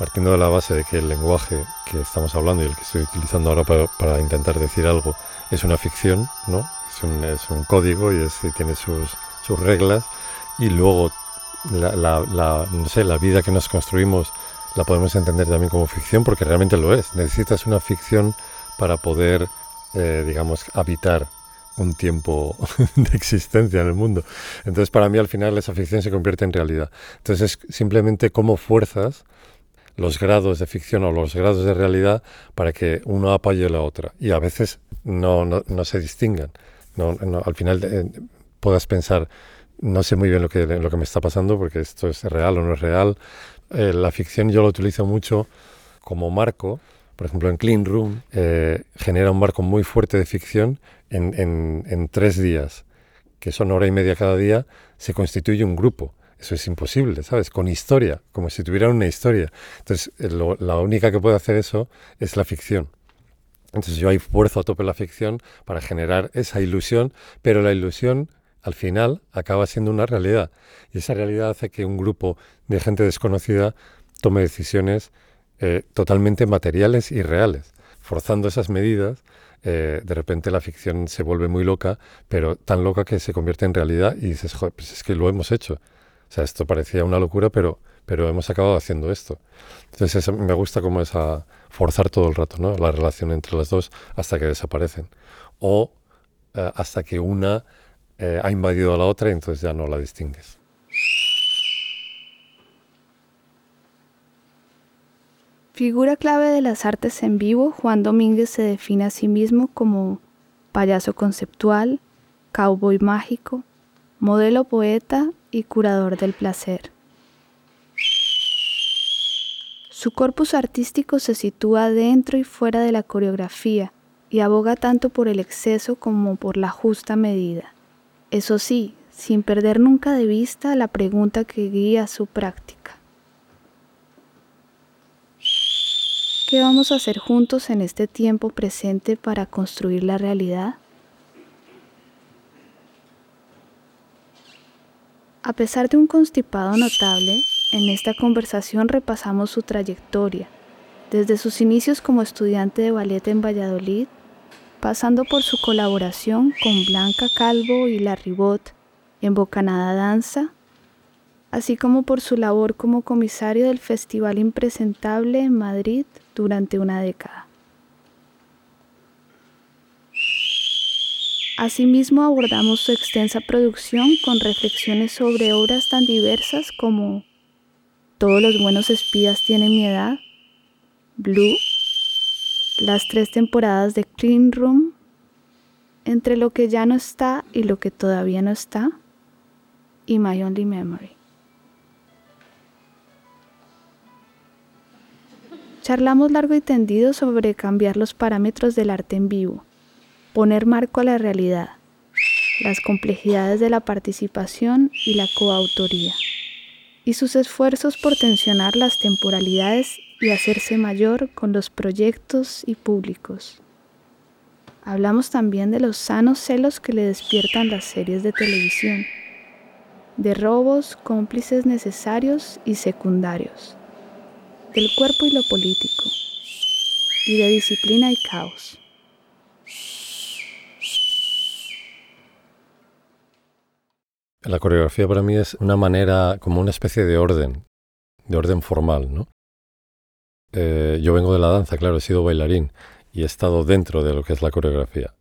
partiendo de la base de que el lenguaje que estamos hablando y el que estoy utilizando ahora para, intentar decir algo es una ficción, ¿no? Es un, es un código y, tiene sus, sus, reglas y luego la, la, no sé, la vida que nos construimos la podemos entender también como ficción porque realmente lo es. Necesitas una ficción para poder, eh, digamos, habitar un tiempo de existencia en el mundo. Entonces, para mí, al final, esa ficción se convierte en realidad. Entonces, es simplemente cómo fuerzas los grados de ficción o los grados de realidad para que uno apoye la otra. Y a veces no, no, se distingan. No, al final eh, puedas pensar, no sé muy bien lo que, lo que me está pasando porque esto es real o no es real. Eh, la ficción yo lo utilizo mucho como marco. Por ejemplo, en Clean Room eh, genera un marco muy fuerte de ficción en, en, en tres días, que son hora y media cada día, se constituye un grupo eso es imposible, ¿sabes? Con historia, como si tuvieran una historia. Entonces, la única que puede hacer eso es la ficción. Entonces yo ahí fuerzo a tope la ficción para generar esa ilusión, pero la ilusión al final acaba siendo una realidad. Y esa realidad hace que un grupo de gente desconocida tome decisiones eh, totalmente materiales y reales. Forzando esas medidas, eh, de repente la ficción se vuelve muy loca, pero tan loca que se convierte en realidad y dices, joder, pues es que lo hemos hecho. O sea, esto parecía una locura, pero, pero hemos acabado haciendo esto. Entonces me gusta como es a forzar todo el rato, ¿no? La relación entre las dos hasta que desaparecen. O eh, hasta que una eh, ha invadido a la otra y entonces ya no la distingues. Figura clave de las artes en vivo, Juan Domínguez se define a sí mismo como payaso conceptual, cowboy mágico, modelo poeta y curador del placer. Su corpus artístico se sitúa dentro y fuera de la coreografía y aboga tanto por el exceso como por la justa medida. Eso sí, sin perder nunca de vista la pregunta que guía su práctica. ¿Qué vamos a hacer juntos en este tiempo presente para construir la realidad? A pesar de un constipado notable, en esta conversación repasamos su trayectoria, desde sus inicios como estudiante de ballet en Valladolid, pasando por su colaboración con Blanca Calvo y La Ribot en Bocanada Danza, así como por su labor como comisario del Festival Impresentable en Madrid durante una década. Asimismo abordamos su extensa producción con reflexiones sobre obras tan diversas como Todos los buenos espías tienen mi edad, Blue, las tres temporadas de Clean Room, Entre lo que ya no está y lo que todavía no está, y My Only Memory. Charlamos largo y tendido sobre cambiar los parámetros del arte en vivo poner marco a la realidad, las complejidades de la participación y la coautoría, y sus esfuerzos por tensionar las temporalidades y hacerse mayor con los proyectos y públicos. Hablamos también de los sanos celos que le despiertan las series de televisión, de robos cómplices necesarios y secundarios, del cuerpo y lo político, y de disciplina y caos. La coreografía para mí es una manera, como una especie de orden, de orden formal, ¿no? Eh, yo vengo de la danza, claro, he sido bailarín y he estado dentro de lo que es la coreografía,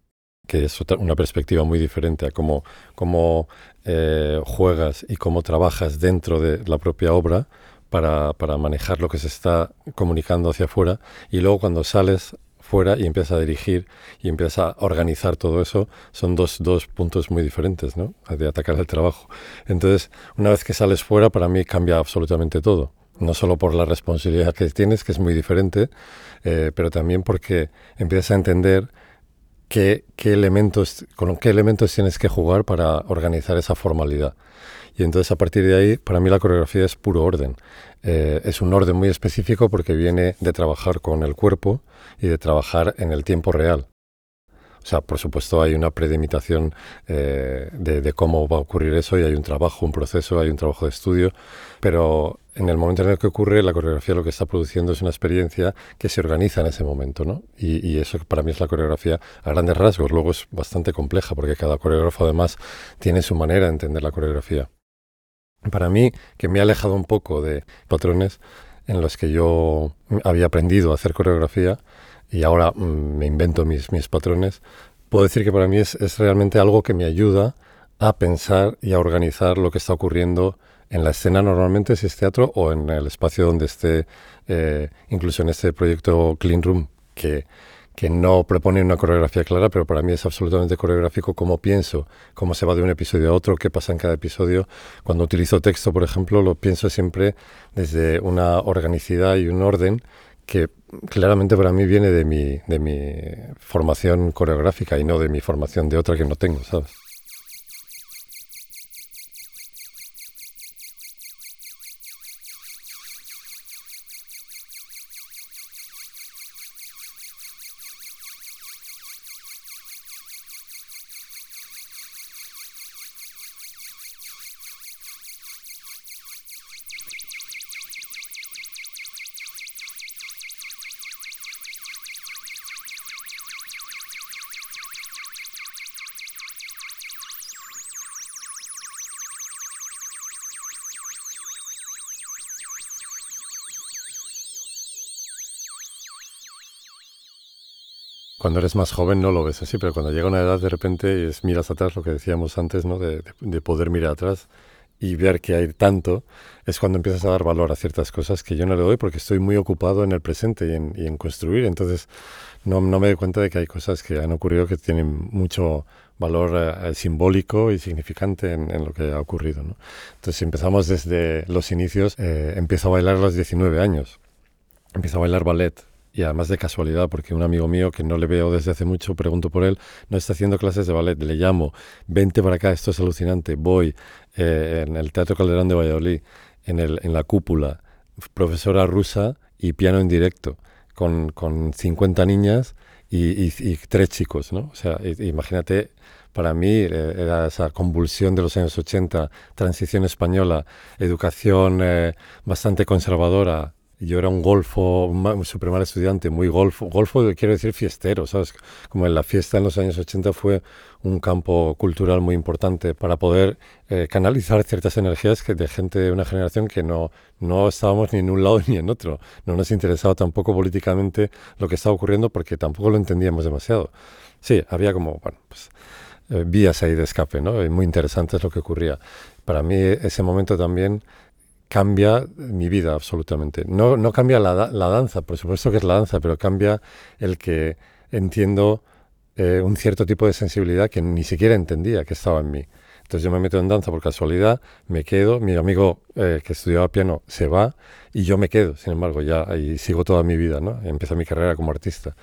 que es una perspectiva muy diferente a cómo, cómo eh, juegas y cómo trabajas dentro de la propia obra para, para manejar lo que se está comunicando hacia afuera y luego cuando sales fuera y empieza a dirigir y empieza a organizar todo eso, son dos, dos puntos muy diferentes, ¿no? De atacar el trabajo. Entonces, una vez que sales fuera, para mí cambia absolutamente todo. No solo por la responsabilidad que tienes, que es muy diferente, eh, pero también porque empiezas a entender qué, qué elementos, con qué elementos tienes que jugar para organizar esa formalidad. Y entonces a partir de ahí, para mí la coreografía es puro orden. Eh, es un orden muy específico porque viene de trabajar con el cuerpo y de trabajar en el tiempo real. O sea, por supuesto hay una predimitación eh, de, cómo va a ocurrir eso y hay un trabajo, un proceso, hay un trabajo de estudio, pero en el momento en el que ocurre, la coreografía lo que está produciendo es una experiencia que se organiza en ese momento, ¿no? Y, y, eso para mí es la coreografía a grandes rasgos. Luego es bastante compleja porque cada coreógrafo además tiene su manera de entender la coreografía. Para mí, que me ha alejado un poco de patrones en los que yo había aprendido a hacer coreografía y ahora mm, me invento mis, mis patrones, puedo decir que para mí es, es realmente algo que me ayuda a pensar y a organizar lo que está ocurriendo en la escena normalmente si es teatro o en el espacio donde esté, eh, incluso en este proyecto Clean Room, que, que no propone una coreografía clara, pero para mí es absolutamente coreográfico cómo pienso, cómo se va de un episodio a otro, qué pasa en cada episodio. Cuando utilizo texto, por ejemplo, lo pienso siempre desde una organicidad y un orden que claramente para mí viene de mi, de mi formación coreográfica y no de mi formación de otra que no tengo, ¿sabes? Cuando eres más joven no lo ves así, pero cuando llega una edad de repente es, miras atrás, lo que decíamos antes, ¿no? de, de, poder mirar atrás y ver que hay tanto, es cuando empiezas a dar valor a ciertas cosas que yo no le doy porque estoy muy ocupado en el presente y en, y en construir. Entonces no, no, me doy cuenta de que hay cosas que han ocurrido que tienen mucho valor eh, simbólico y significante en, en, lo que ha ocurrido. ¿no? Entonces si empezamos desde los inicios, eh, empiezo a bailar a los 19 años. Empiezo a bailar ballet y además de casualidad, porque un amigo mío que no le veo desde hace mucho, pregunto por él, no está haciendo clases de ballet, le llamo, vente para acá, esto es alucinante, voy eh, en el Teatro Calderón de Valladolid, en, el, en la cúpula, profesora rusa y piano en directo, con, con 50 niñas y, y, tres chicos, ¿no? O sea, imagínate, para mí eh, era esa convulsión de los años 80, transición española, educación eh, bastante conservadora, yo era un golfo, un super mal estudiante, muy golfo. Golfo quiero decir fiestero, ¿sabes? Como en la fiesta en los años 80 fue un campo cultural muy importante para poder eh, canalizar ciertas energías que de gente de una generación que no, no estábamos ni en un lado ni en otro. No nos interesaba tampoco políticamente lo que estaba ocurriendo porque tampoco lo entendíamos demasiado. Sí, había como, bueno, pues eh, vías ahí de escape, ¿no? Y muy interesantes lo que ocurría. Para mí ese momento también cambia mi vida absolutamente. No, no cambia la, la, danza, por supuesto que es la danza, pero cambia el que entiendo eh, un cierto tipo de sensibilidad que ni siquiera entendía que estaba en mí. Entonces yo me meto en danza por casualidad, me quedo, mi amigo eh, que estudiaba piano se va y yo me quedo, sin embargo, ya ahí sigo toda mi vida, ¿no? Empiezo mi carrera como artista.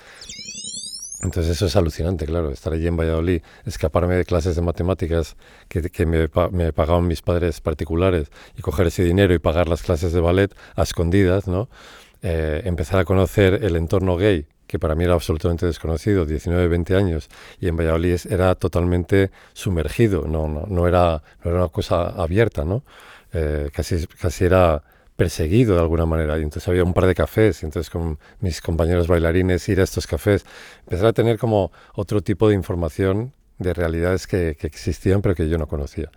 Entonces eso es alucinante, claro, estar allí en Valladolid, escaparme de clases de matemáticas que, que me, me, pagaban mis padres particulares y coger ese dinero y pagar las clases de ballet a escondidas, ¿no? Eh, empezar a conocer el entorno gay, que para mí era absolutamente desconocido, 19, 20 años, y en Valladolid era totalmente sumergido, no, no, no, era, no era una cosa abierta, ¿no? Eh, casi, casi era perseguido de alguna manera. Y entonces había un par de cafés, y entonces con mis compañeros bailarines ir a estos cafés, empezar a tener como otro tipo de información de realidades que, existían pero que yo no conocía.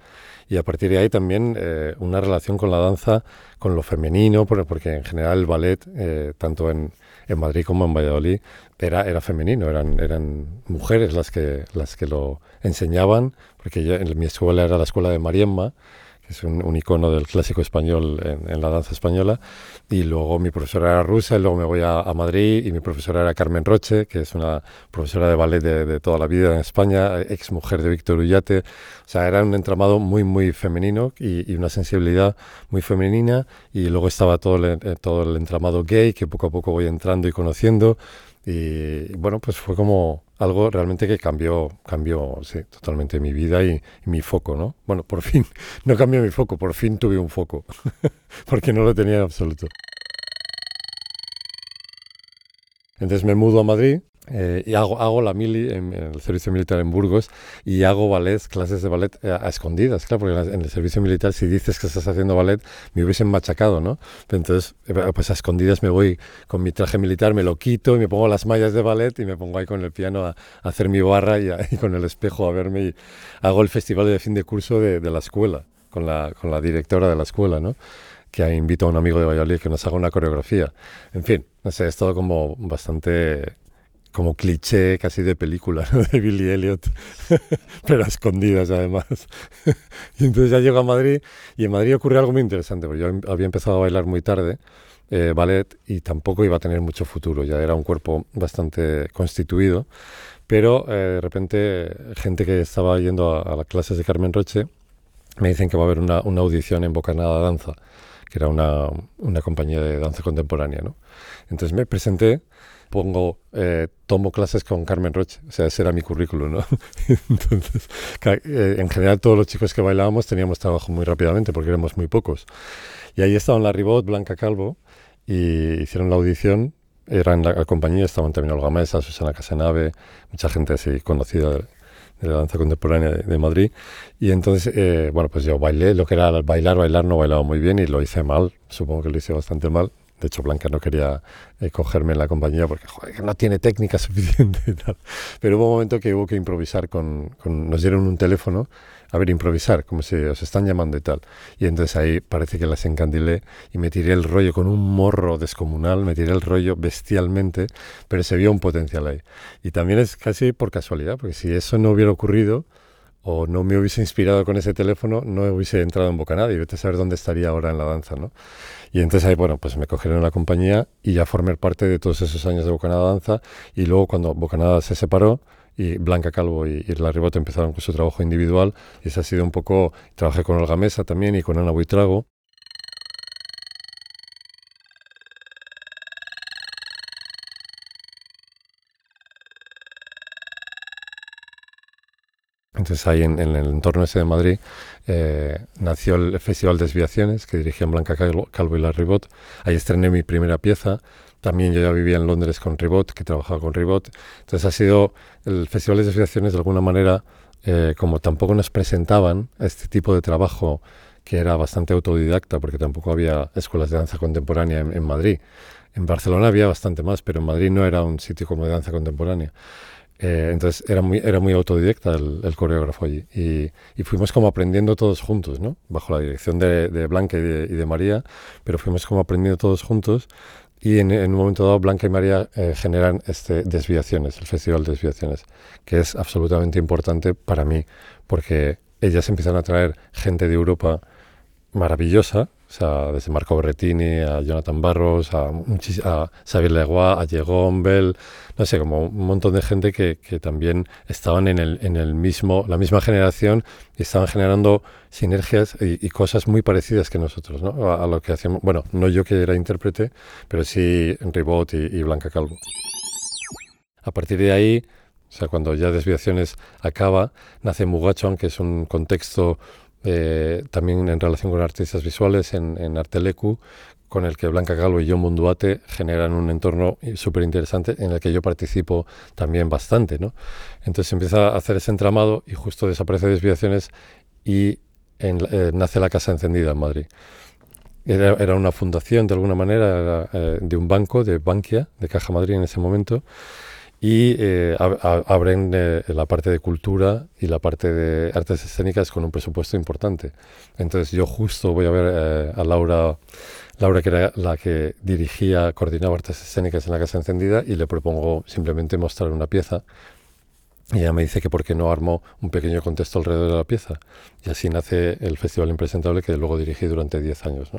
Y a partir de ahí también eh, una relación con la danza, con lo femenino, porque en general el ballet, eh, tanto en, en, Madrid como en Valladolid, era, era femenino, eran, eran mujeres las que, las que lo enseñaban, porque yo, en mi escuela era la escuela de Mariemma, es un, un, icono del clásico español en, en, la danza española. Y luego mi profesora era rusa, y luego me voy a, a, Madrid y mi profesora era Carmen Roche, que es una profesora de ballet de, de toda la vida en España, ex mujer de Víctor Ullate. O sea, era un entramado muy, muy femenino y, y, una sensibilidad muy femenina. Y luego estaba todo el, eh, todo el entramado gay, que poco a poco voy entrando y conociendo. Y bueno, pues fue como algo realmente que cambió, cambió sí, totalmente mi vida y, mi foco, ¿no? Bueno, por fin, no cambió mi foco, por fin tuve un foco, porque no lo tenía en absoluto. Entonces me mudo a Madrid, eh, y hago, hago la mili en, el servicio militar en Burgos y hago ballet, clases de ballet eh, a, escondidas, claro, porque en el servicio militar si dices que estás haciendo ballet me hubiesen machacado, ¿no? Entonces, eh, pues a escondidas me voy con mi traje militar, me lo quito y me pongo las mallas de ballet y me pongo ahí con el piano a, hacer mi barra y, y, con el espejo a verme y hago el festival de fin de curso de, de la escuela con la, con la directora de la escuela, ¿no? que invito a un amigo de Valladolid que nos haga una coreografía. En fin, no sé, es todo como bastante como cliché casi de película de Billy Elliot, pero a escondidas además. y entonces ya llego a Madrid y en Madrid ocurre algo muy interesante, porque yo em, había empezado a bailar muy tarde eh, ballet y tampoco iba a tener mucho futuro, ya era un cuerpo bastante constituido, pero eh, de repente gente que estaba yendo a, las clases de Carmen Roche me dicen que va a haber una, una audición en Bocanada Danza, que era una, una compañía de danza contemporánea. ¿no? Entonces me presenté pongo, eh, tomo clases con Carmen Roche, o sea, ese era mi currículum, ¿no? Entonces, eh, en general todos los chicos que bailábamos teníamos trabajo muy rápidamente porque éramos muy pocos. Y ahí estaban la Ribot, Blanca Calvo, y hicieron la audición, eran la, la compañía, estaban también Olga Mesa, Susana Casanave, mucha gente así conocida de, la danza contemporánea de, Madrid. Y entonces, eh, bueno, pues yo bailé, lo que era bailar, bailar, no bailaba muy bien y lo hice mal, supongo que lo hice bastante mal. De hecho, Blanca no quería eh, cogerme en la compañía porque no tiene técnica suficiente y tal. Pero hubo un momento que hubo que improvisar con, Nos dieron un teléfono, a ver, improvisar, como si os están llamando y tal. Y entonces ahí parece que las encandilé y me tiré el rollo con un morro descomunal, me tiré el rollo bestialmente, pero se vio un potencial ahí. Y también es casi por casualidad, porque si eso no hubiera ocurrido o no me hubiese inspirado con ese teléfono, no hubiese entrado en Bocanada y vete a saber dónde estaría ahora en la danza, ¿no? Y entonces ahí, bueno, pues me cogieron la compañía y ya formé parte de todos esos años de Bocanada Danza. Y luego cuando Bocanada se separó y Blanca Calvo y, y La Ribota empezaron con su trabajo individual y ese ha sido un poco, trabajé con Olga Mesa también y con Ana Buitrago Entonces ahí en, el entorno ese de Madrid eh, nació el Festival Desviaciones que dirigían Blanca Calvo, y la Ribot. Ahí estrené mi primera pieza. También yo ya vivía en Londres con Ribot, que trabajaba con Ribot. Entonces ha sido el Festival de Desviaciones de alguna manera, eh, como tampoco nos presentaban este tipo de trabajo que era bastante autodidacta, porque tampoco había escuelas de danza contemporánea en Madrid. En Barcelona había bastante más, pero en Madrid no era un sitio como de danza contemporánea. Eh, entonces era muy, era muy autodidacta el, coreógrafo allí. Y, fuimos como aprendiendo todos juntos, ¿no? Bajo la dirección de, Blanca y de, María, pero fuimos como aprendiendo todos juntos. Y en, un momento dado, Blanca y María eh, generan este Desviaciones, el Festival de Desviaciones, que es absolutamente importante para mí, porque ellas empiezan a traer gente de Europa maravillosa, o sea, desde Marco Berretini a Jonathan Barros, a, a Xavier Leguá, a Diego Bell, no sé, como un montón de gente que, que, también estaban en el, en el mismo, la misma generación y estaban generando sinergias y, cosas muy parecidas que nosotros, ¿no? A, lo que hacíamos, bueno, no yo que era intérprete, pero sí Ribot y, y Blanca Calvo. A partir de ahí, o sea, cuando ya Desviaciones acaba, nace Mugachon, que es un contexto eh, también en relación con artistas visuales en, en Artelecu, con el que Blanca Calvo y John Munduate generan un entorno súper interesante en el que yo participo también bastante. ¿no? Entonces empieza a hacer ese entramado y justo desaparece Desviaciones y eh, nace la Casa Encendida en Madrid. Era, era, una fundación de alguna manera, eh, de un banco, de Bankia, de Caja Madrid en ese momento, y eh, abren eh, la parte de cultura y la parte de artes escénicas con un presupuesto importante. Entonces yo justo voy a ver eh, a Laura, Laura que era la que dirigía, coordinaba artes escénicas en la Casa Encendida y le propongo simplemente mostrar una pieza. Y ella me dice que por qué no armo un pequeño contexto alrededor de la pieza. Y así nace el Festival Impresentable que luego dirigí durante 10 años.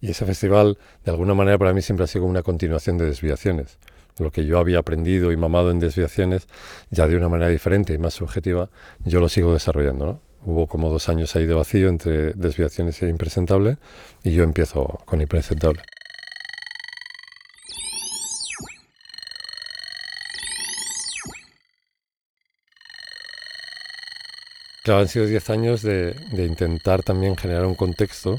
Y ese festival, de alguna manera, para mí siempre ha sido una continuación de desviaciones lo que yo había aprendido y mamado en desviaciones, ya de una manera diferente y más subjetiva, yo lo sigo desarrollando. ¿no? Hubo como dos años ahí de vacío entre desviaciones e impresentable y yo empiezo con impresentable. Claro, han sido diez años de, intentar también generar un contexto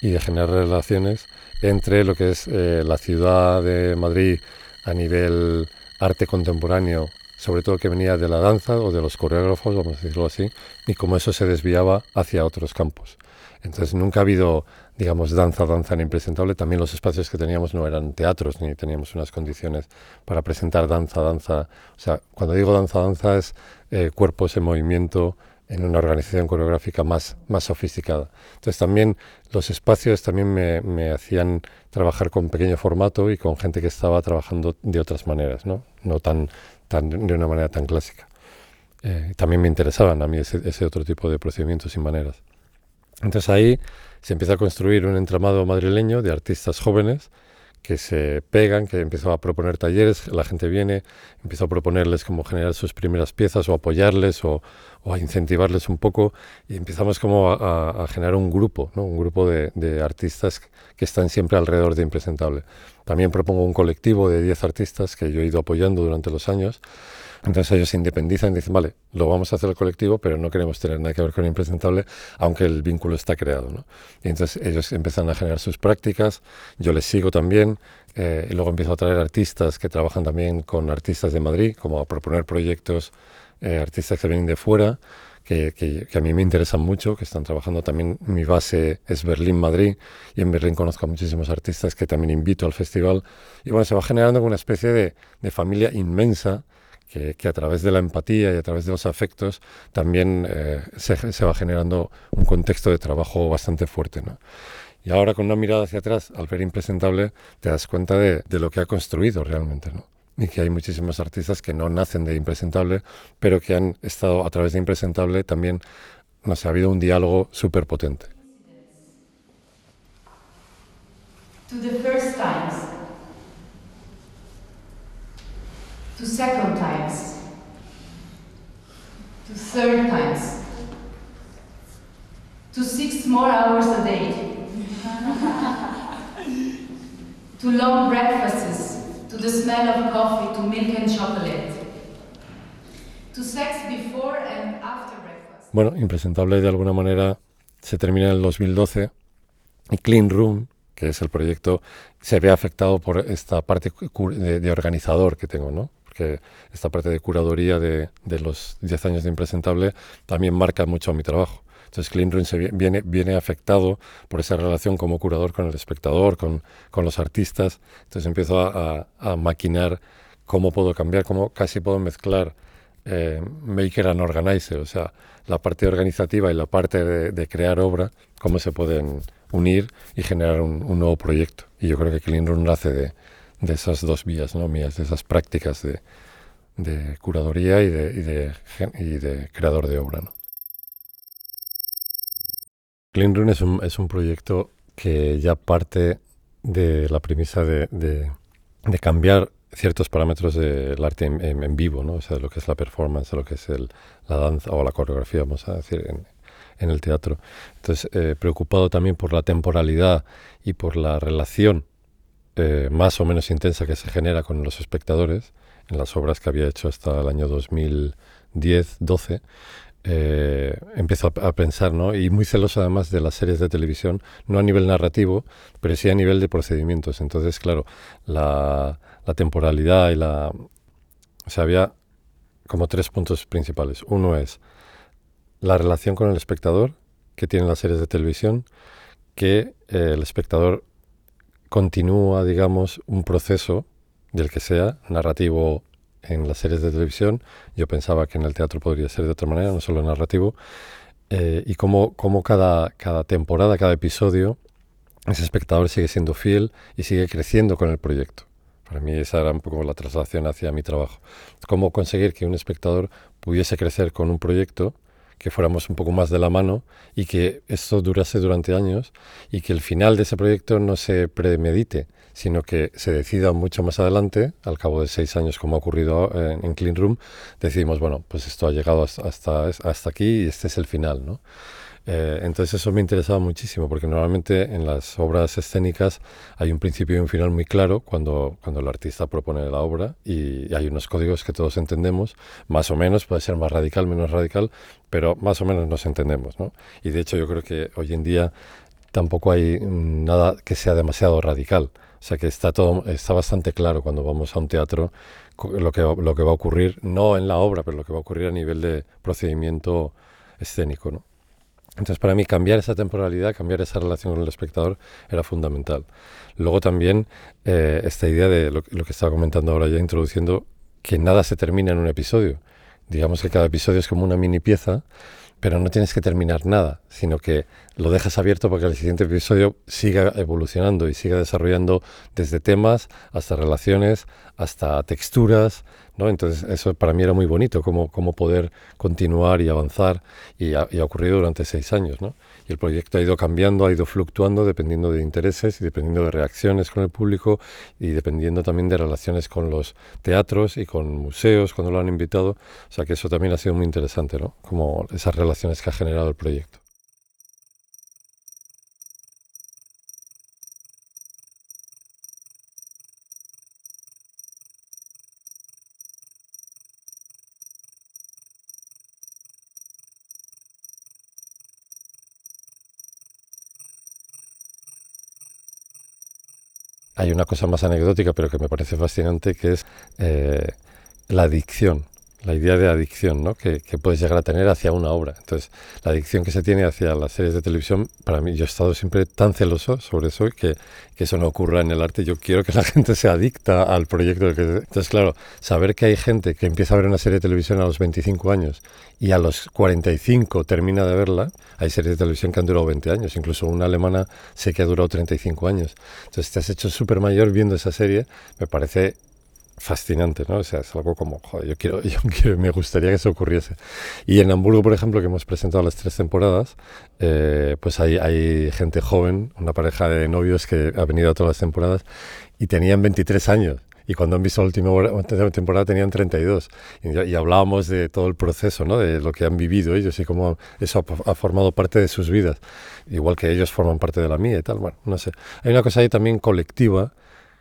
y de generar relaciones entre lo que es eh, la ciudad de Madrid a nivel arte contemporáneo, sobre todo que venía de la danza o de los coreógrafos, vamos a decirlo así, y cómo eso se desviaba hacia otros campos. Entonces nunca ha habido, digamos, danza, danza en impresentable. También los espacios que teníamos no eran teatros, ni teníamos unas condiciones para presentar danza, danza. O sea, cuando digo danza, danza es eh, cuerpos en movimiento, en una organización coreográfica más, más sofisticada. Entonces también los espacios también me, me, hacían trabajar con pequeño formato y con gente que estaba trabajando de otras maneras, no, no tan, tan, de una manera tan clásica. Eh, también me interesaban a mí ese, ese, otro tipo de procedimientos y maneras. Entonces ahí se empieza a construir un entramado madrileño de artistas jóvenes que se pegan, que empiezo a proponer talleres, la gente viene, empiezo a proponerles cómo generar sus primeras piezas o apoyarles o, o a incentivarles un poco y empezamos como a, generar un grupo, ¿no? un grupo de, artistas que están siempre alrededor de Impresentable. También propongo un colectivo de 10 artistas que yo he ido apoyando durante los años entonces ellos se independizan y dicen, vale, lo vamos a hacer el colectivo, pero no queremos tener nada que ver con impresentable, aunque el vínculo está creado. Y entonces ellos empiezan a generar sus prácticas, yo les sigo también, eh, y luego empiezo a traer artistas que trabajan también con artistas de Madrid, como a proponer proyectos, eh, artistas que vienen de fuera, que, a mí me interesan mucho, que están trabajando también. Mi base es Berlín-Madrid y en Berlín conozco a muchísimos artistas que también invito al festival. Y bueno, se va generando una especie de, de familia inmensa que, que, a través de la empatía y a través de los afectos también eh, se, se, va generando un contexto de trabajo bastante fuerte. ¿no? Y ahora con una mirada hacia atrás, al ver impresentable, te das cuenta de, de lo que ha construido realmente. ¿no? Y que hay muchísimos artistas que no nacen de impresentable, pero que han estado a través de impresentable también, no sé, ha habido un diálogo súper potente. To the first times. to second times, to third times, to six more hours a day, to long breakfasts, to the smell of coffee, to milk and chocolate, to sex before and after breakfast. Bueno, impresentable de alguna manera se termina en el 2012 y Clean Room que es el proyecto, se ve afectado por esta parte de, de organizador que tengo, ¿no? porque esta parte de curaduría de, de los 10 años de Impresentable también marca mucho mi trabajo. Entonces Clean Room se viene, viene afectado por esa relación como curador con el espectador, con, con los artistas. Entonces empiezo a, a, maquinar cómo puedo cambiar, cómo casi puedo mezclar eh, maker and organizer, o sea, la parte organizativa y la parte de, de crear obra, cómo se pueden unir y generar un, un, nuevo proyecto. Y yo creo que Clean Room nace de, de esas dos vías ¿no? mías, de esas prácticas de, de curaduría y de, y, de, y de, creador de obra. ¿no? Clean Room es un, es un proyecto que ya parte de la premisa de, de, de cambiar ciertos parámetros del arte en, vivo, ¿no? o sea, lo que es la performance, lo que es el, la danza o la coreografía, vamos a decir, en, en el teatro. Entonces, eh, preocupado también por la temporalidad y por la relación eh, más o menos intensa que se genera con los espectadores en las obras que había hecho hasta el año 2010-12, eh, empezó a, pensar, ¿no? Y muy celoso además de las series de televisión, no a nivel narrativo, pero sí a nivel de procedimientos. Entonces, claro, la, la temporalidad y la... O sea, había como tres puntos principales. Uno es la relación con el espectador que tienen las series de televisión, que eh, el espectador continúa, digamos, un proceso del que sea, narrativo en las series de televisión. Yo pensaba que en el teatro podría ser de otra manera, no solo narrativo. Eh, y cómo, cómo cada, cada temporada, cada episodio, ese espectador sigue siendo fiel y sigue creciendo con el proyecto. Para mí esa era un poco la traslación hacia mi trabajo. Cómo conseguir que un espectador pudiese crecer con un proyecto que fuéramos un poco más de la mano y que esto durase durante años y que el final de ese proyecto no se premedite, sino que se decida mucho más adelante, al cabo de seis años como ha ocurrido en, en Clean Room, decidimos, bueno, pues esto ha llegado hasta, hasta aquí y este es el final, ¿no? Eh, entonces eso me interesaba muchísimo porque normalmente en las obras escénicas hay un principio y un final muy claro cuando, cuando el artista propone la obra y, y hay unos códigos que todos entendemos, más o menos, puede ser más radical, menos radical, pero más o menos nos entendemos. ¿no? Y de hecho yo creo que hoy en día tampoco hay nada que sea demasiado radical. O sea que está todo, está bastante claro cuando vamos a un teatro lo que, lo que va a ocurrir, no en la obra, pero lo que va a ocurrir a nivel de procedimiento escénico, ¿no? Entonces, para mí, cambiar esa temporalidad, cambiar esa relación con el espectador era fundamental. Luego también eh, esta idea de lo, lo, que estaba comentando ahora ya, introduciendo que nada se termina en un episodio. Digamos que cada episodio es como una mini pieza pero no tienes que terminar nada, sino que lo dejas abierto para que el siguiente episodio siga evolucionando y siga desarrollando desde temas hasta relaciones, hasta texturas, ¿no? Entonces eso para mí era muy bonito, cómo, cómo poder continuar y avanzar y ha, ocurrido durante seis años, ¿no? Y el proyecto ha ido cambiando, ha ido fluctuando dependiendo de intereses y dependiendo de reacciones con el público y dependiendo también de relaciones con los teatros y con museos cuando lo han invitado. O sea que eso también ha sido muy interesante, ¿no? Como esas relaciones que ha generado el proyecto. Hay una cosa más anecdótica, pero que me parece fascinante, que es eh, la adicción, la idea de adicción ¿no? que, que, puedes llegar a tener hacia una obra. Entonces, la adicción que se tiene hacia las series de televisión, para mí, yo he estado siempre tan celoso sobre eso que, que eso no ocurra en el arte. Yo quiero que la gente se adicta al proyecto. Entonces, claro, saber que hay gente que empieza a ver una serie de televisión a los 25 años y a los 45 termina de verla, hay series de televisión que han durado 20 años, incluso una alemana sé que ha durado 35 años. Entonces, te has hecho súper mayor viendo esa serie, me parece fascinante, ¿no? O sea, es algo como, joder, yo quiero, yo quiero, me gustaría que eso ocurriese. Y en Hamburgo, por ejemplo, que hemos presentado las tres temporadas, eh, pues hay, hay gente joven, una pareja de novios que ha venido a todas las temporadas y tenían 23 años. Y cuando han visto la última temporada tenían 32. Y, y, hablábamos de todo el proceso, ¿no? de lo que han vivido ellos y cómo eso ha, ha, formado parte de sus vidas. Igual que ellos forman parte de la mía y tal. Bueno, no sé. Hay una cosa ahí también colectiva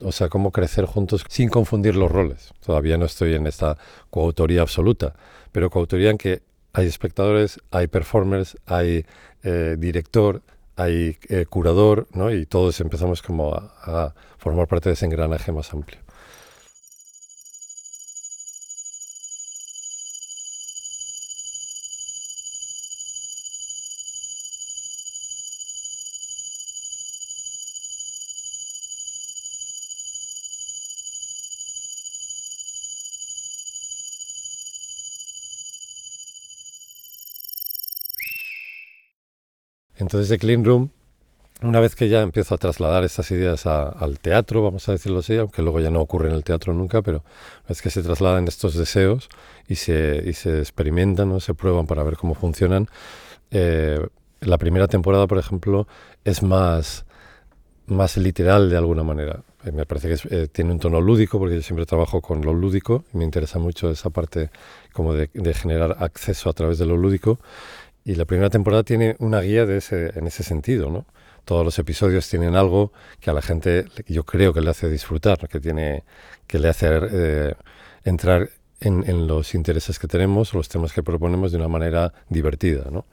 o sea, cómo crecer juntos sin confundir los roles. Todavía no estoy en esta coautoría absoluta, pero coautoría en que hay espectadores, hay performers, hay eh, director, hay eh, curador, ¿no? Y todos empezamos como a, a formar parte de ese engranaje más amplio. Entonces, de Clean Room, una vez que ya empiezo a trasladar estas ideas al teatro, vamos a decirlo así, aunque luego ya no ocurre en el teatro nunca, pero es que se trasladan estos deseos y se, y se experimentan, ¿no? se prueban para ver cómo funcionan. Eh, la primera temporada, por ejemplo, es más, más literal de alguna manera. Eh, me parece que eh, tiene un tono lúdico, porque yo siempre trabajo con lo lúdico y me interesa mucho esa parte como de generar acceso a través de lo lúdico. Y la primera temporada tiene una guía de ese, en ese sentido, ¿no? Todos los episodios tienen algo que a la gente yo creo que le hace disfrutar, que, tiene, que le hace eh, entrar en, en, los intereses que tenemos los temas que proponemos de una manera divertida, ¿no?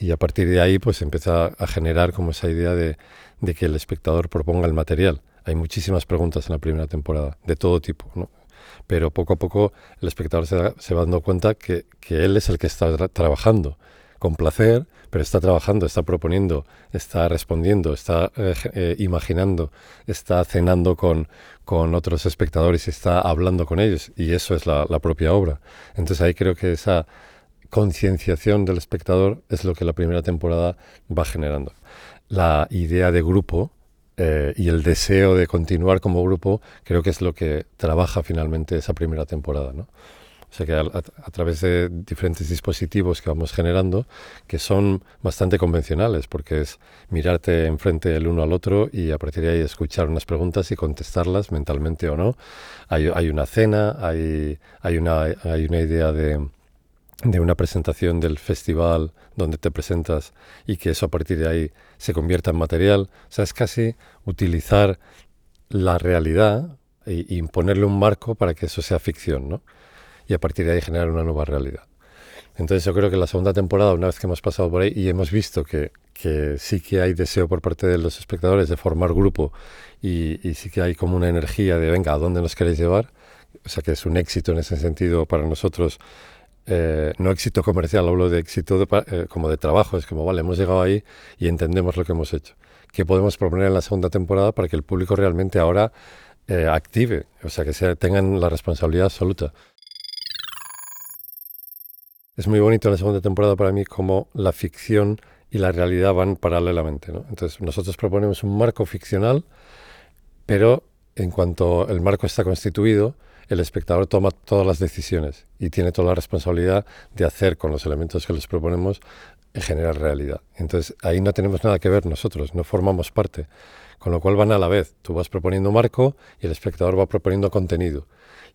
Y a partir de ahí pues empieza a generar como esa idea de, de que el espectador proponga el material. Hay muchísimas preguntas en la primera temporada, de todo tipo, ¿no? Pero poco a poco el espectador se, va dando cuenta que, él es el que está tra trabajando con placer, pero está trabajando, está proponiendo, está respondiendo, está eh, eh, imaginando, está cenando con, con otros espectadores y está hablando con ellos. Y eso es la, propia obra. Entonces ahí creo que esa concienciación del espectador es lo que la primera temporada va generando. La idea de grupo eh, y el deseo de continuar como grupo creo que es lo que trabaja finalmente esa primera temporada. ¿no? O sea que a, a, través de diferentes dispositivos que vamos generando, que son bastante convencionales, porque es mirarte enfrente el uno al otro y a partir de ahí escuchar unas preguntas y contestarlas mentalmente o no. Hay, una cena, hay, hay una idea de, de una presentación del festival donde te presentas y que eso a partir de ahí se convierta en material. O sea, es casi utilizar la realidad e imponerle un marco para que eso sea ficción, ¿no? Y a partir de ahí generar una nueva realidad. Entonces yo creo que la segunda temporada, una vez que hemos pasado por ahí y hemos visto que, que sí que hay deseo por parte de los espectadores de formar grupo y, y sí que hay como una energía de, venga, ¿a dónde nos queréis llevar? O sea que es un éxito en ese sentido para nosotros eh, no éxito comercial, hablo de éxito eh, como de trabajo, es como, vale, hemos llegado ahí y entendemos lo que hemos hecho. ¿Qué podemos proponer en la segunda temporada para que el público realmente ahora eh, active, o sea, que sea, tengan la responsabilidad absoluta? Es muy bonito la segunda temporada para mí como la ficción y la realidad van paralelamente. Entonces, nosotros proponemos un marco ficcional, pero en cuanto el marco está constituido, el espectador toma todas las decisiones y tiene toda la responsabilidad de hacer con los elementos que les proponemos generar realidad. Entonces ahí no tenemos nada que ver nosotros, no formamos parte. Con lo cual van a la vez. Tú vas proponiendo marco y el espectador va proponiendo contenido.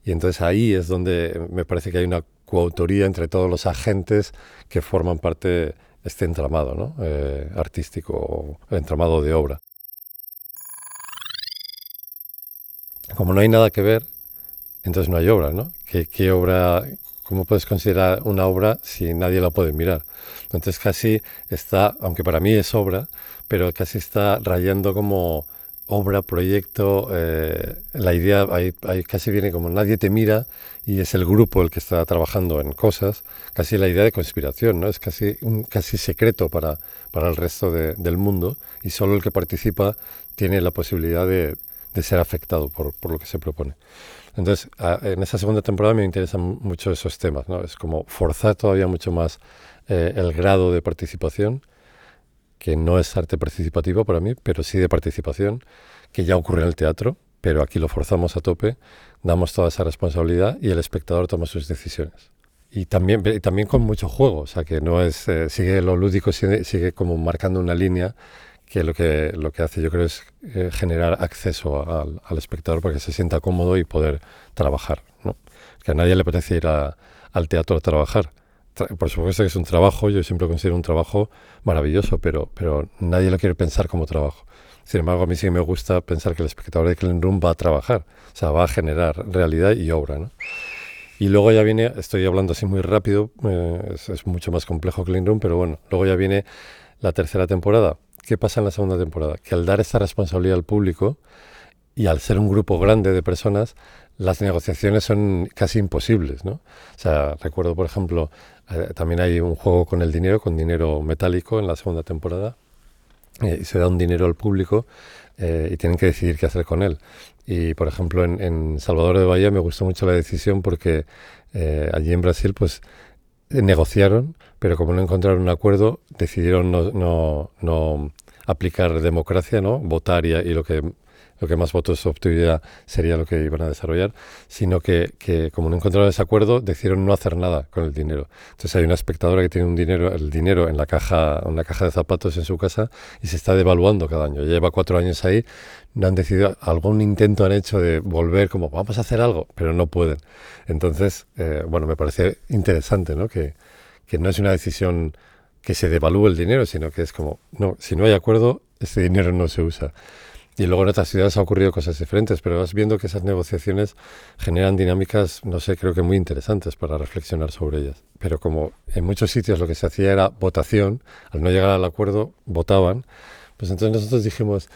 Y entonces ahí es donde me parece que hay una coautoría entre todos los agentes que forman parte de este entramado ¿no? Eh, artístico entramado de obra. Como no hay nada que ver, entonces no hay obra, ¿no? ¿Qué, obra, cómo puedes considerar una obra si nadie la puede mirar? Entonces casi está, aunque para mí es obra, pero casi está rayando como obra, proyecto, eh, la idea ahí, casi viene como nadie te mira y es el grupo el que está trabajando en cosas, casi la idea de conspiración, ¿no? Es casi un casi secreto para, para el resto del mundo y solo el que participa tiene la posibilidad de, de ser afectado por, por lo que se propone. Entonces, en esa segunda temporada me interesan mucho esos temas, ¿no? Es como forzar todavía mucho más eh, el grado de participación, que no es arte participativo para mí, pero sí de participación, que ya ocurre en el teatro, pero aquí lo forzamos a tope, damos toda esa responsabilidad y el espectador toma sus decisiones. Y también, también con mucho juego, o sea que no es, eh, sigue lo lúdico, sigue, como marcando una línea que lo que, lo que hace yo creo es eh, generar acceso al, al, espectador para que se sienta cómodo y poder trabajar. ¿no? Que a nadie le apetece ir al teatro a trabajar. Por supuesto que es un trabajo, yo siempre considero un trabajo maravilloso, pero, pero nadie lo quiere pensar como trabajo. Sin embargo, a mí sí me gusta pensar que el espectador de Clean Room va a trabajar, o sea, va a generar realidad y obra. ¿no? Y luego ya viene, estoy hablando así muy rápido, eh, es, es, mucho más complejo Clean Room, pero bueno, luego ya viene la tercera temporada, ¿Qué pasa en la segunda temporada? Que al dar esta responsabilidad al público y al ser un grupo grande de personas, las negociaciones son casi imposibles, ¿no? O sea, recuerdo, por ejemplo, también hay un juego con el dinero, con dinero metálico en la segunda temporada, eh, se da un dinero al público eh, y tienen que decidir qué hacer con él. Y, por ejemplo, en, Salvador de Bahía me gustó mucho la decisión porque allí en Brasil, pues, negociaron, pero como no encontraron un acuerdo, decidieron no, no, no aplicar democracia, ¿no? votar y, lo que lo que más votos obtuviera sería lo que iban a desarrollar, sino que, que, como no encontraron ese acuerdo, decidieron no hacer nada con el dinero. Entonces hay una espectadora que tiene un dinero, el dinero en la caja, una caja de zapatos en su casa y se está devaluando cada año. Lleva cuatro años ahí, no han decidido, algún intento han hecho de volver como vamos a hacer algo, pero no pueden. Entonces, eh, bueno, me parece interesante, ¿no? Que, que no es una decisión que se devalúe el dinero, sino que es como, no, si no hay acuerdo, ese dinero no se usa. Y luego en otras ciudades ha ocurrido cosas diferentes, pero vas viendo que esas negociaciones generan dinámicas, no sé, creo que muy interesantes para reflexionar sobre ellas. Pero como en muchos sitios lo que se hacía era votación, al no llegar al acuerdo, votaban, pues entonces nosotros dijimos,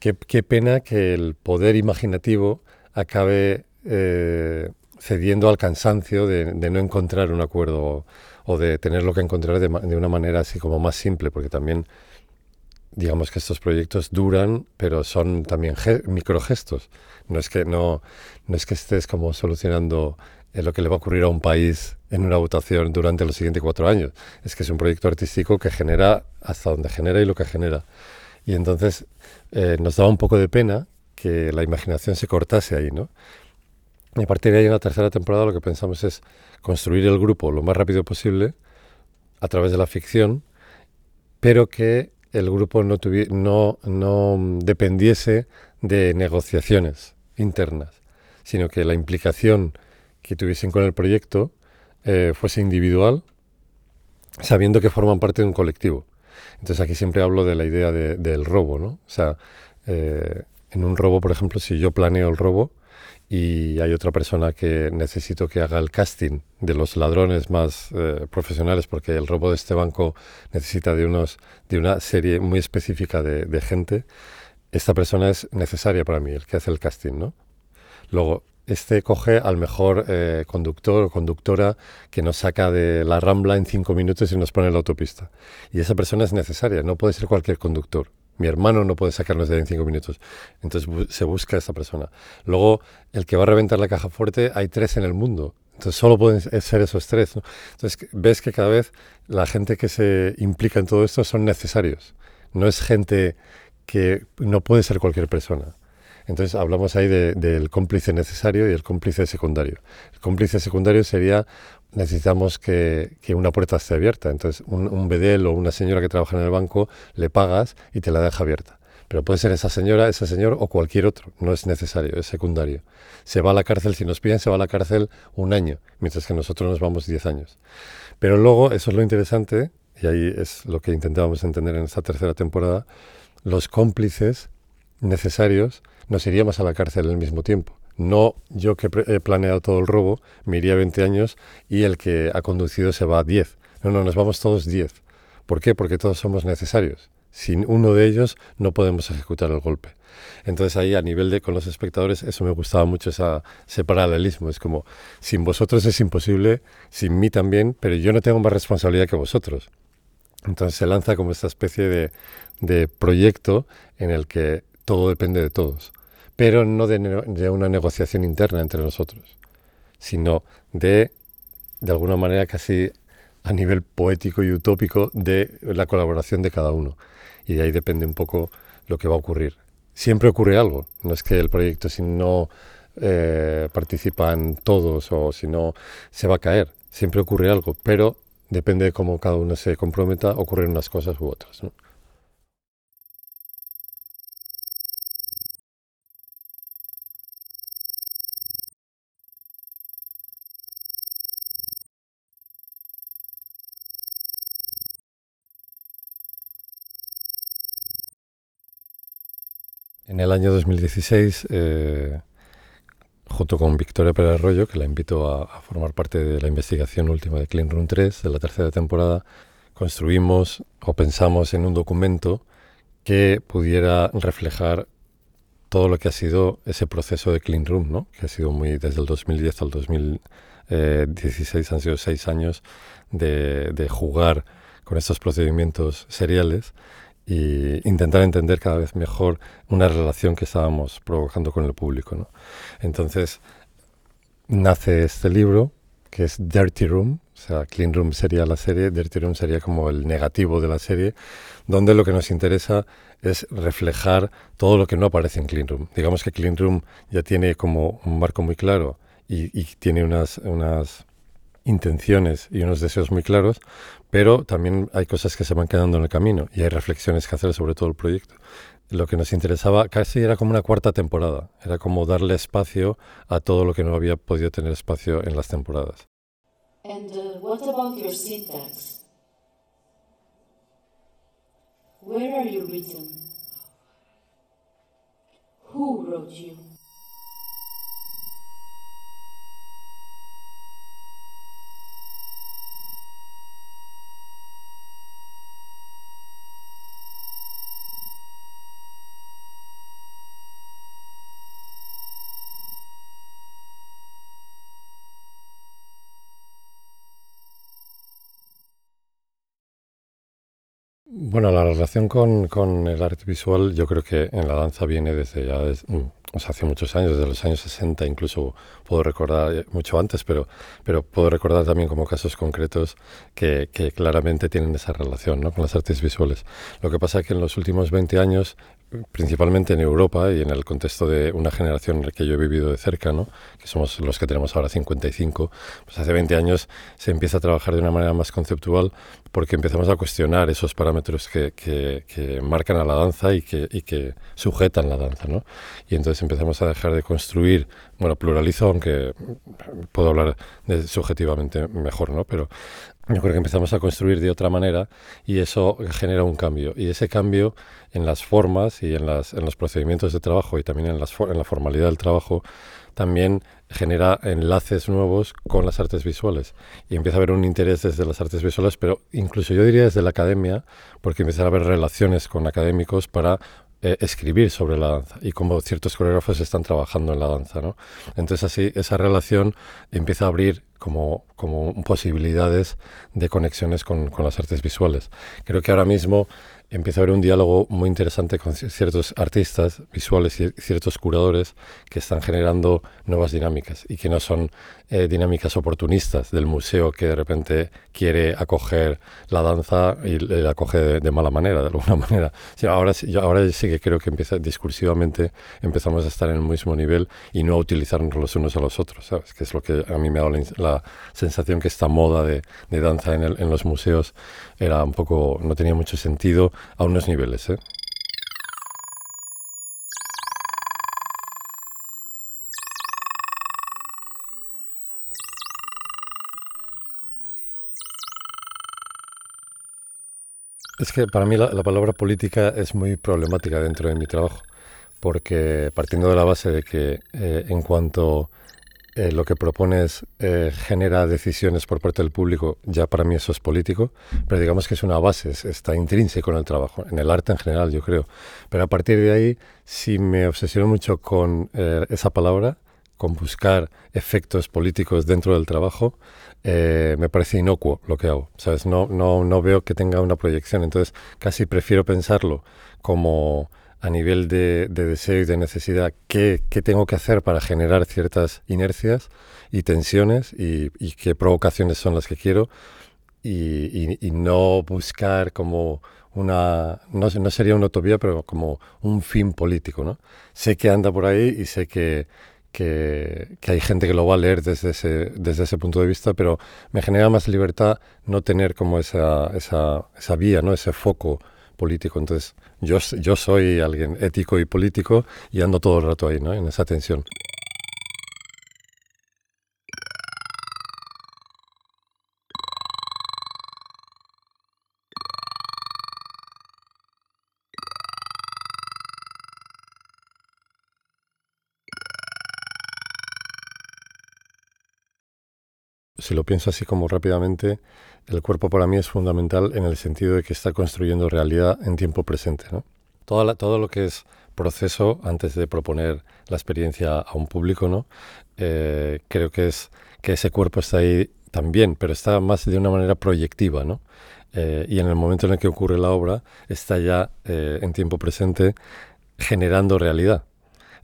qué, qué pena que el poder imaginativo acabe eh, cediendo al cansancio de, de, no encontrar un acuerdo o, de tenerlo que encontrar de, de una manera así como más simple, porque también digamos que estos proyectos duran, pero son también microgestos. No es que no, no es que estés como solucionando eh, lo que le va a ocurrir a un país en una votación durante los siguientes cuatro años. Es que es un proyecto artístico que genera hasta donde genera y lo que genera. Y entonces eh, nos daba un poco de pena que la imaginación se cortase ahí, ¿no? Y a partir de ahí en la tercera temporada lo que pensamos es construir el grupo lo más rápido posible a través de la ficción, pero que el grupo no, no, no dependiese de negociaciones internas, sino que la implicación que tuviesen con el proyecto eh, fuese individual, sabiendo que forman parte de un colectivo. Entonces aquí siempre hablo de la idea del robo, ¿no? O sea, eh, en un robo, por ejemplo, si yo planeo el robo y hay otra persona que necesito que haga el casting de los ladrones más eh, profesionales porque el robo de este banco necesita de unos de una serie muy específica de, de, gente. Esta persona es necesaria para mí el que hace el casting no luego este coge al mejor eh, conductor o conductora que nos saca de la rambla en cinco minutos y nos pone en la autopista. Y esa persona es necesaria no puede ser cualquier conductor mi hermano no puede sacarnos de ahí en cinco minutos. Entonces se busca a esa persona. Luego, el que va a reventar la caja fuerte, hay tres en el mundo. Entonces solo pueden ser esos tres. Entonces ves que cada vez la gente que se implica en todo esto son necesarios. No es gente que no puede ser cualquier persona. Entonces hablamos ahí del cómplice necesario y el cómplice secundario. El cómplice secundario sería necesitamos que, una puerta esté abierta. Entonces, un, un bedel o una señora que trabaja en el banco le pagas y te la deja abierta. Pero puede ser esa señora, ese señor o cualquier otro. No es necesario, es secundario. Se va a la cárcel, si nos piden, se va a la cárcel un año, mientras que nosotros nos vamos diez años. Pero luego, eso es lo interesante, y ahí es lo que intentábamos entender en esta tercera temporada, los cómplices necesarios nos iríamos a la cárcel al mismo tiempo. No yo que he planeado todo el robo, me iría 20 años y el que ha conducido se va a 10. No, no, nos vamos todos 10. ¿Por qué? Porque todos somos necesarios. Sin uno de ellos no podemos ejecutar el golpe. Entonces ahí a nivel de con los espectadores eso me gustaba mucho ese paralelismo. Es como, sin vosotros es imposible, sin mí también, pero yo no tengo más responsabilidad que vosotros. Entonces se lanza como esta especie de, de proyecto en el que todo depende de todos pero no de, una negociación interna entre nosotros, sino de, de alguna manera casi a nivel poético y utópico de la colaboración de cada uno. Y de ahí depende un poco lo que va a ocurrir. Siempre ocurre algo, no es que el proyecto si no eh, participan todos o si no se va a caer, siempre ocurre algo, pero depende de cómo cada uno se comprometa, ocurren unas cosas u otras. ¿no? En el año 2016, eh, junto con Victoria Pérez Arroyo, que la invito a, formar parte de la investigación última de Clean Room 3 de la tercera temporada, construimos o pensamos en un documento que pudiera reflejar todo lo que ha sido ese proceso de Clean Room, ¿no? que ha sido muy desde el 2010 al 2016, han sido seis años de, de jugar con estos procedimientos seriales y intentar entender cada vez mejor una relación que estábamos provocando con el público. ¿no? Entonces nace este libro que es Dirty Room, o sea, Clean Room sería la serie, Dirty Room sería como el negativo de la serie, donde lo que nos interesa es reflejar todo lo que no aparece en Clean Room. Digamos que Clean Room ya tiene como un marco muy claro y, y tiene unas, unas intenciones y unos deseos muy claros, pero también hay cosas que se van quedando en el camino y hay reflexiones que hacer sobre todo el proyecto. Lo que nos interesaba casi era como una cuarta temporada, era como darle espacio a todo lo que no había podido tener espacio en las temporadas. And uh, what about your syntax? Where are you written? Who wrote you? Bueno, la relación con, con, el arte visual yo creo que en la danza viene desde ya, mm, o sea, hace muchos años, desde los años 60 incluso puedo recordar, eh, mucho antes, pero, pero puedo recordar también como casos concretos que, que claramente tienen esa relación ¿no? con las artes visuales. Lo que pasa es que en los últimos 20 años principalmente en Europa y en el contexto de una generación en la que yo he vivido de cerca, ¿no? que somos los que tenemos ahora 55, pues hace 20 años se empieza a trabajar de una manera más conceptual porque empezamos a cuestionar esos parámetros que, que, marcan a la danza y que, y que sujetan la danza. ¿no? Y entonces empezamos a dejar de construir, bueno, pluralizo, aunque puedo hablar de subjetivamente mejor, ¿no? pero yo creo que empezamos a construir de otra manera y eso genera un cambio. Y ese cambio en las formas y en, las, en los procedimientos de trabajo y también en, las, en la formalidad del trabajo, también genera enlaces nuevos con las artes visuales y empieza a haber un interés desde las artes visuales, pero incluso yo diría desde la academia, porque empieza a haber relaciones con académicos para eh, escribir sobre la danza y cómo ciertos coreógrafos están trabajando en la danza. ¿no? Entonces así esa relación empieza a abrir como, como posibilidades de conexiones con, con las artes visuales. Creo que ahora mismo empieza a haber un diálogo muy interesante con ciertos artistas visuales y ciertos curadores que están generando nuevas dinámicas y que no son eh, dinámicas oportunistas del museo que de repente quiere acoger la danza y la acoge de, mala manera, de alguna manera. ahora, ahora sí que creo que empieza discursivamente empezamos a estar en el mismo nivel y no a utilizarnos los unos a los otros, ¿sabes? que es lo que a mí me ha dado la, sensación que esta moda de, danza en, en los museos era un poco, no tenía mucho sentido a unos niveles. ¿eh? Es que para mí la, palabra política es muy problemática dentro de mi trabajo, porque partiendo de la base de que eh, en cuanto eh, lo que propones eh, genera decisiones por parte del público, ya para mí eso es político, pero digamos que es una base, está intrínseco en el trabajo, en el arte en general, yo creo. Pero a partir de ahí, si me obsesiono mucho con eh, esa palabra, con buscar efectos políticos dentro del trabajo, me parece inocuo lo que hago. ¿sabes? No, no, no veo que tenga una proyección, entonces casi prefiero pensarlo como a nivel de, deseo y de necesidad, ¿qué, tengo que hacer para generar ciertas inercias y tensiones y, qué provocaciones son las que quiero y, no buscar como una, no, no, sería una utopía, pero como un fin político. ¿no? Sé que anda por ahí y sé que, que, hay gente que lo va a leer desde ese, desde ese punto de vista, pero me genera más libertad no tener como esa, esa, esa vía, ¿no? ese foco político. Entonces, yo, yo soy alguien ético y político y ando todo el rato ahí, ¿no? En esa tensión. si lo pienso así como rápidamente, el cuerpo para mí es fundamental en el sentido de que está construyendo realidad en tiempo presente. ¿no? Todo, lo que es proceso antes de proponer la experiencia a un público, ¿no? Eh, creo que es que ese cuerpo está ahí también, pero está más de una manera proyectiva, ¿no? Eh, y en el momento en el que ocurre la obra está ya eh, en tiempo presente generando realidad.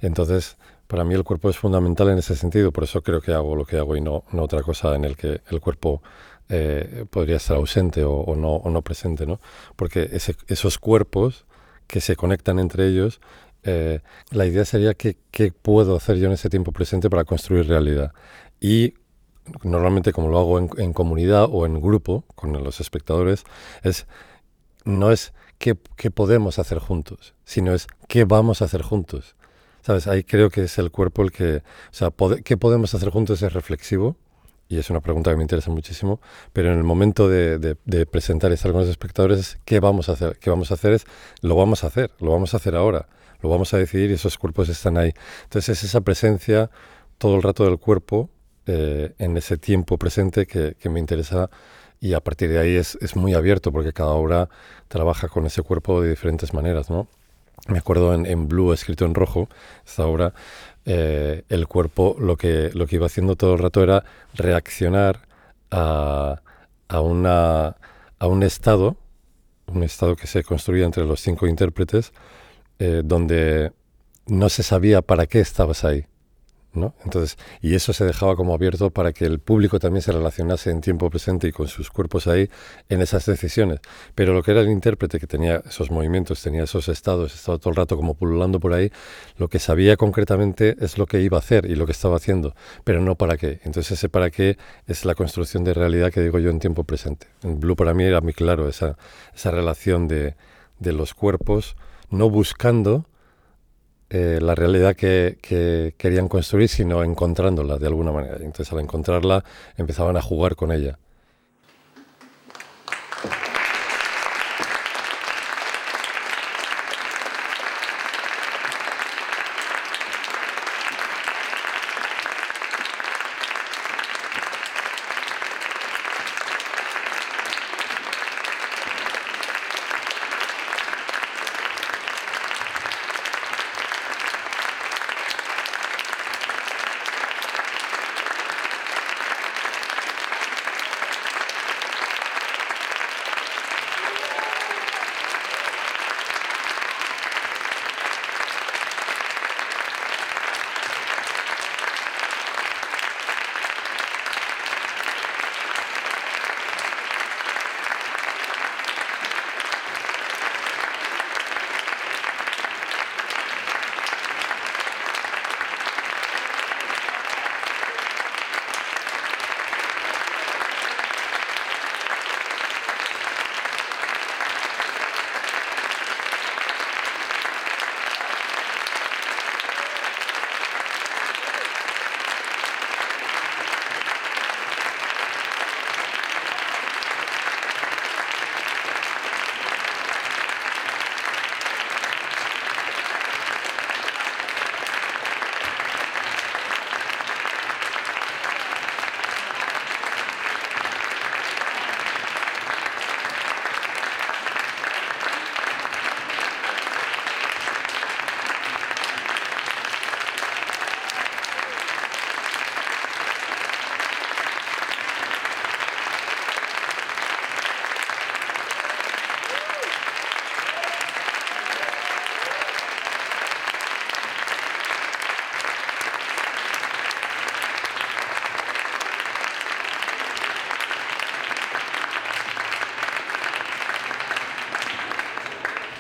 Entonces, para mí el cuerpo es fundamental en ese sentido, por eso creo que hago lo que hago y no, no otra cosa en el que el cuerpo eh, podría estar ausente o, no, o no presente, ¿no? Porque esos cuerpos que se conectan entre ellos, eh, la idea sería que qué puedo hacer yo en ese tiempo presente para construir realidad. Y normalmente como lo hago en, en comunidad o en grupo con los espectadores, es no es qué, qué podemos hacer juntos, sino es qué vamos a hacer juntos. ¿Sabes? Ahí creo que es el cuerpo el que... O sea, ¿qué podemos hacer juntos es reflexivo? Y es una pregunta que me interesa muchísimo. Pero en el momento de, de, presentar a algunos espectadores, ¿qué vamos a hacer? ¿Qué vamos a hacer? Es, lo vamos a hacer, lo vamos a hacer ahora. Lo vamos a decidir y esos cuerpos están ahí. Entonces es esa presencia todo el rato del cuerpo eh, en ese tiempo presente que, que me interesa y a partir de ahí es, es, muy abierto porque cada obra trabaja con ese cuerpo de diferentes maneras, ¿no? me acuerdo en, Blue, escrito en rojo, esta obra, eh, el cuerpo lo que, lo que iba haciendo todo el rato era reaccionar a, a, una, a un estado, un estado que se construía entre los cinco intérpretes, eh, donde no se sabía para qué estabas ahí. Entonces, y eso se dejaba como abierto para que el público también se relacionase en tiempo presente y con sus cuerpos ahí en esas decisiones. Pero lo que era el intérprete, que tenía esos movimientos, tenía esos estados, estaba todo el rato como pululando por ahí, lo que sabía concretamente es lo que iba a hacer y lo que estaba haciendo, pero no para qué. Entonces ese para qué es la construcción de realidad que digo yo en tiempo presente. En Blue para mí era muy claro esa, esa relación de, de los cuerpos, no buscando, eh, la realidad que, querían construir, sino encontrándola de alguna manera. Entonces al encontrarla empezaban a jugar con ella.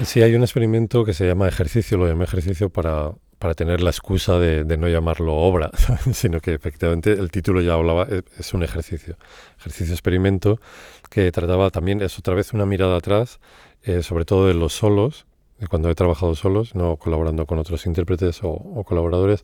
Sí, hay un experimento que se llama ejercicio, lo llamé ejercicio para, para tener la excusa de, no llamarlo obra, sino que efectivamente el título ya hablaba, e, es un ejercicio, ejercicio experimento, que trataba también, es otra vez una mirada atrás, eh, sobre todo de los solos, de cuando he trabajado solos, no colaborando con otros intérpretes o, colaboradores,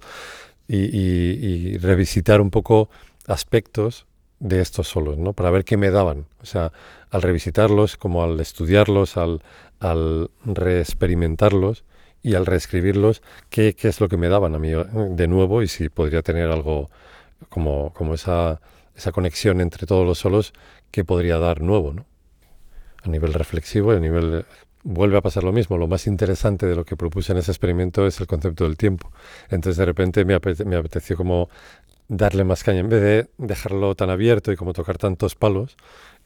y, revisitar un poco aspectos de estos solos, ¿no? Para ver qué me daban. O sea, al revisitarlos, como al estudiarlos, al, al reexperimentarlos, y al reescribirlos, ¿qué, qué es lo que me daban a mí eh, de nuevo y si podría tener algo como, como esa, esa conexión entre todos los solos que podría dar nuevo, ¿no? A nivel reflexivo, a nivel... Vuelve a pasar lo mismo. Lo más interesante de lo que propuse en ese experimento es el concepto del tiempo. Entonces de repente me, me apeteció como darle más caña. En vez de dejarlo tan abierto y como tocar tantos palos,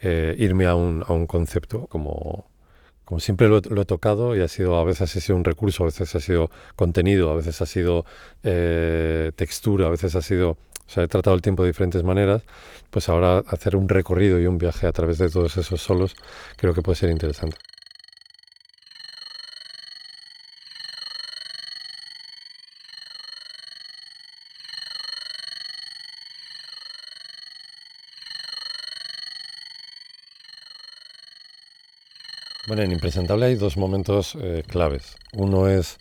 eh, irme a un, a un concepto como como siempre lo, he tocado y ha sido, a veces ha sido un recurso, a veces ha sido contenido, a veces ha sido eh, textura, a veces ha sido, o sea, he tratado el tiempo de diferentes maneras, pues ahora hacer un recorrido y un viaje a través de todos esos solos creo que puede ser interesante. Bueno, en Impresentable hay dos momentos eh, claves. Uno es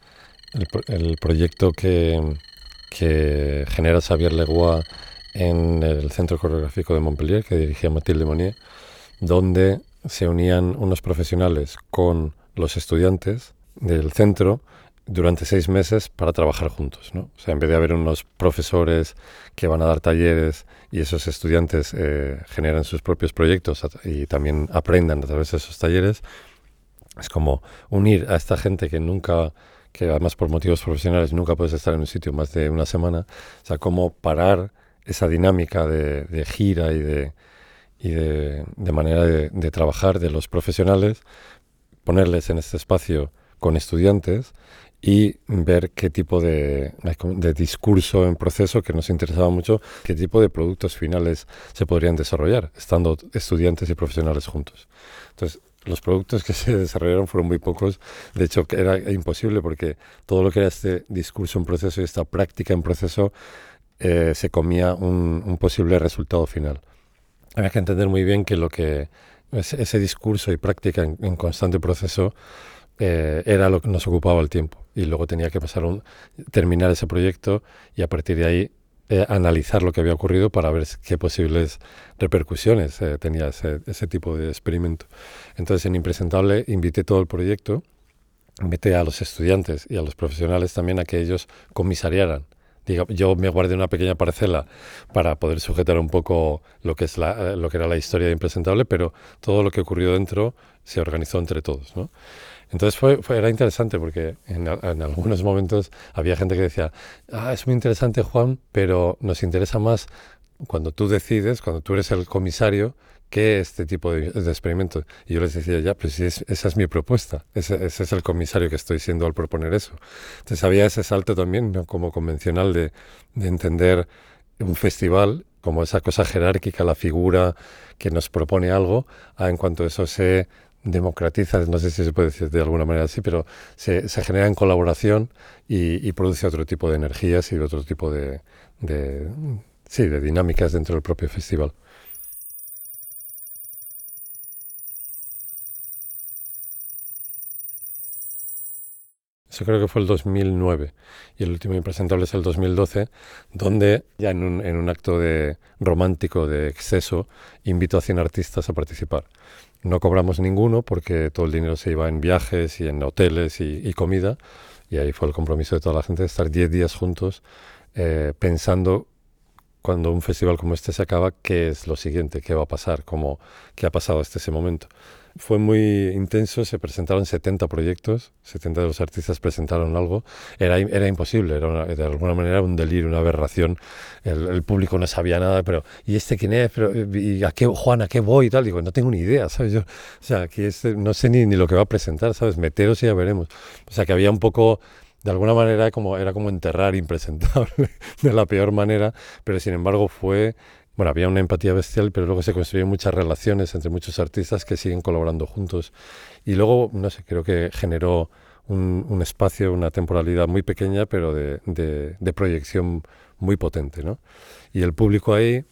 el, proyecto que, genera Xavier Legois en el Centro Coreográfico de Montpellier, que dirigía Mathilde Monnier, donde se unían unos profesionales con los estudiantes del centro durante seis meses para trabajar juntos. ¿no? O sea, en vez de haber unos profesores que van a dar talleres y esos estudiantes eh, generan sus propios proyectos y también aprendan a través de esos talleres, es como unir a esta gente que nunca, que además por motivos profesionales nunca puedes estar en un sitio más de una semana, o sea, cómo parar esa dinámica de, gira y de, y de, manera de, de, trabajar de los profesionales, ponerles en este espacio con estudiantes y ver qué tipo de, de, discurso en proceso que nos interesaba mucho, qué tipo de productos finales se podrían desarrollar, estando estudiantes y profesionales juntos. Entonces, los productos que se desarrollaron fueron muy pocos. De hecho, era imposible porque todo lo que era este discurso en proceso y esta práctica en proceso eh, se comía un, posible resultado final. Había que entender muy bien que lo que ese, discurso y práctica en, constante proceso eh, era lo que nos ocupaba el tiempo. Y luego tenía que pasar un, terminar ese proyecto y a partir de ahí eh, analizar lo que había ocurrido para ver qué posibles repercusiones eh, tenía ese, ese, tipo de experimento. Entonces, en Impresentable invité todo el proyecto, invité a los estudiantes y a los profesionales también a que ellos comisariaran. Digo, yo me guardé una pequeña parcela para poder sujetar un poco lo que, es la, eh, lo que era la historia de Impresentable, pero todo lo que ocurrió dentro se organizó entre todos. ¿no? Entonces fue, era interesante porque en, algunos momentos había gente que decía, ah, es muy interesante Juan, pero nos interesa más cuando tú decides, cuando tú eres el comisario, que este tipo de, experimento. Y yo les decía, ya, pues esa es mi propuesta, ese, es el comisario que estoy siendo al proponer eso. Entonces había ese salto también, como convencional, de, de entender un festival como esa cosa jerárquica, la figura que nos propone algo, a en cuanto eso se democratiza, no sé si se puede decir de alguna manera así, pero se, se genera en colaboración y, produce otro tipo de energías y otro tipo de, de, sí, de dinámicas dentro del propio festival. Eso creo que fue el 2009 y el último impresentable es el 2012, donde ya en un, en un acto de romántico de exceso invito a 100 artistas a participar. No cobramos ninguno porque todo el dinero se iba en viajes y en hoteles y, comida. Y ahí fue el compromiso de toda la gente de estar 10 días juntos eh, pensando cuando un festival como este se acaba, qué es lo siguiente, qué va a pasar, cómo, qué ha pasado hasta ese momento fue muy intenso, se presentaron 70 proyectos, 70 de los artistas presentaron algo, era, era imposible, era de alguna manera un delirio, una aberración, el, público no sabía nada, pero ¿y este quién es? Pero, ¿Y a qué, Juan, a qué voy? Y tal, digo, no tengo ni idea, ¿sabes? O sea, este, no sé ni, ni lo que va a presentar, ¿sabes? Meteros y ya veremos. O sea, que había un poco de alguna manera como, era como enterrar impresentable de la peor manera, pero sin embargo fue bueno, había una empatía bestial, pero luego se construyeron muchas relaciones entre muchos artistas que siguen colaborando juntos. Y luego, no sé, creo que generó un, espacio, una temporalidad muy pequeña, pero de, de, proyección muy potente, ¿no? Y el público ahí,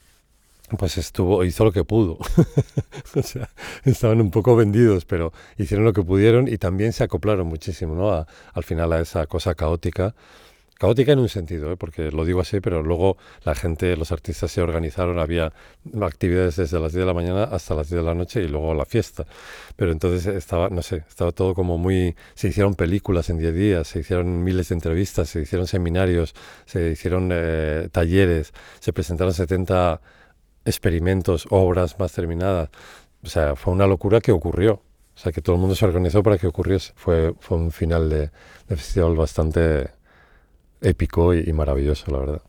pues estuvo, hizo lo que pudo. o sea, estaban un poco vendidos, pero hicieron lo que pudieron y también se acoplaron muchísimo, ¿no? al final a esa cosa caótica Caótica en un sentido, ¿eh? porque lo digo así, pero luego la gente, los artistas se organizaron, había actividades desde las 10 de la mañana hasta las 10 de la noche y luego la fiesta. Pero entonces estaba, no sé, estaba todo como muy... Se hicieron películas en 10 días, se hicieron miles de entrevistas, se hicieron seminarios, se hicieron eh, talleres, se presentaron 70 experimentos, obras más terminadas. O sea, fue una locura que ocurrió. O sea, que todo el mundo se organizó para que ocurriese. Fue, fue un final de, de festival bastante épico y, maravilloso, la verdad.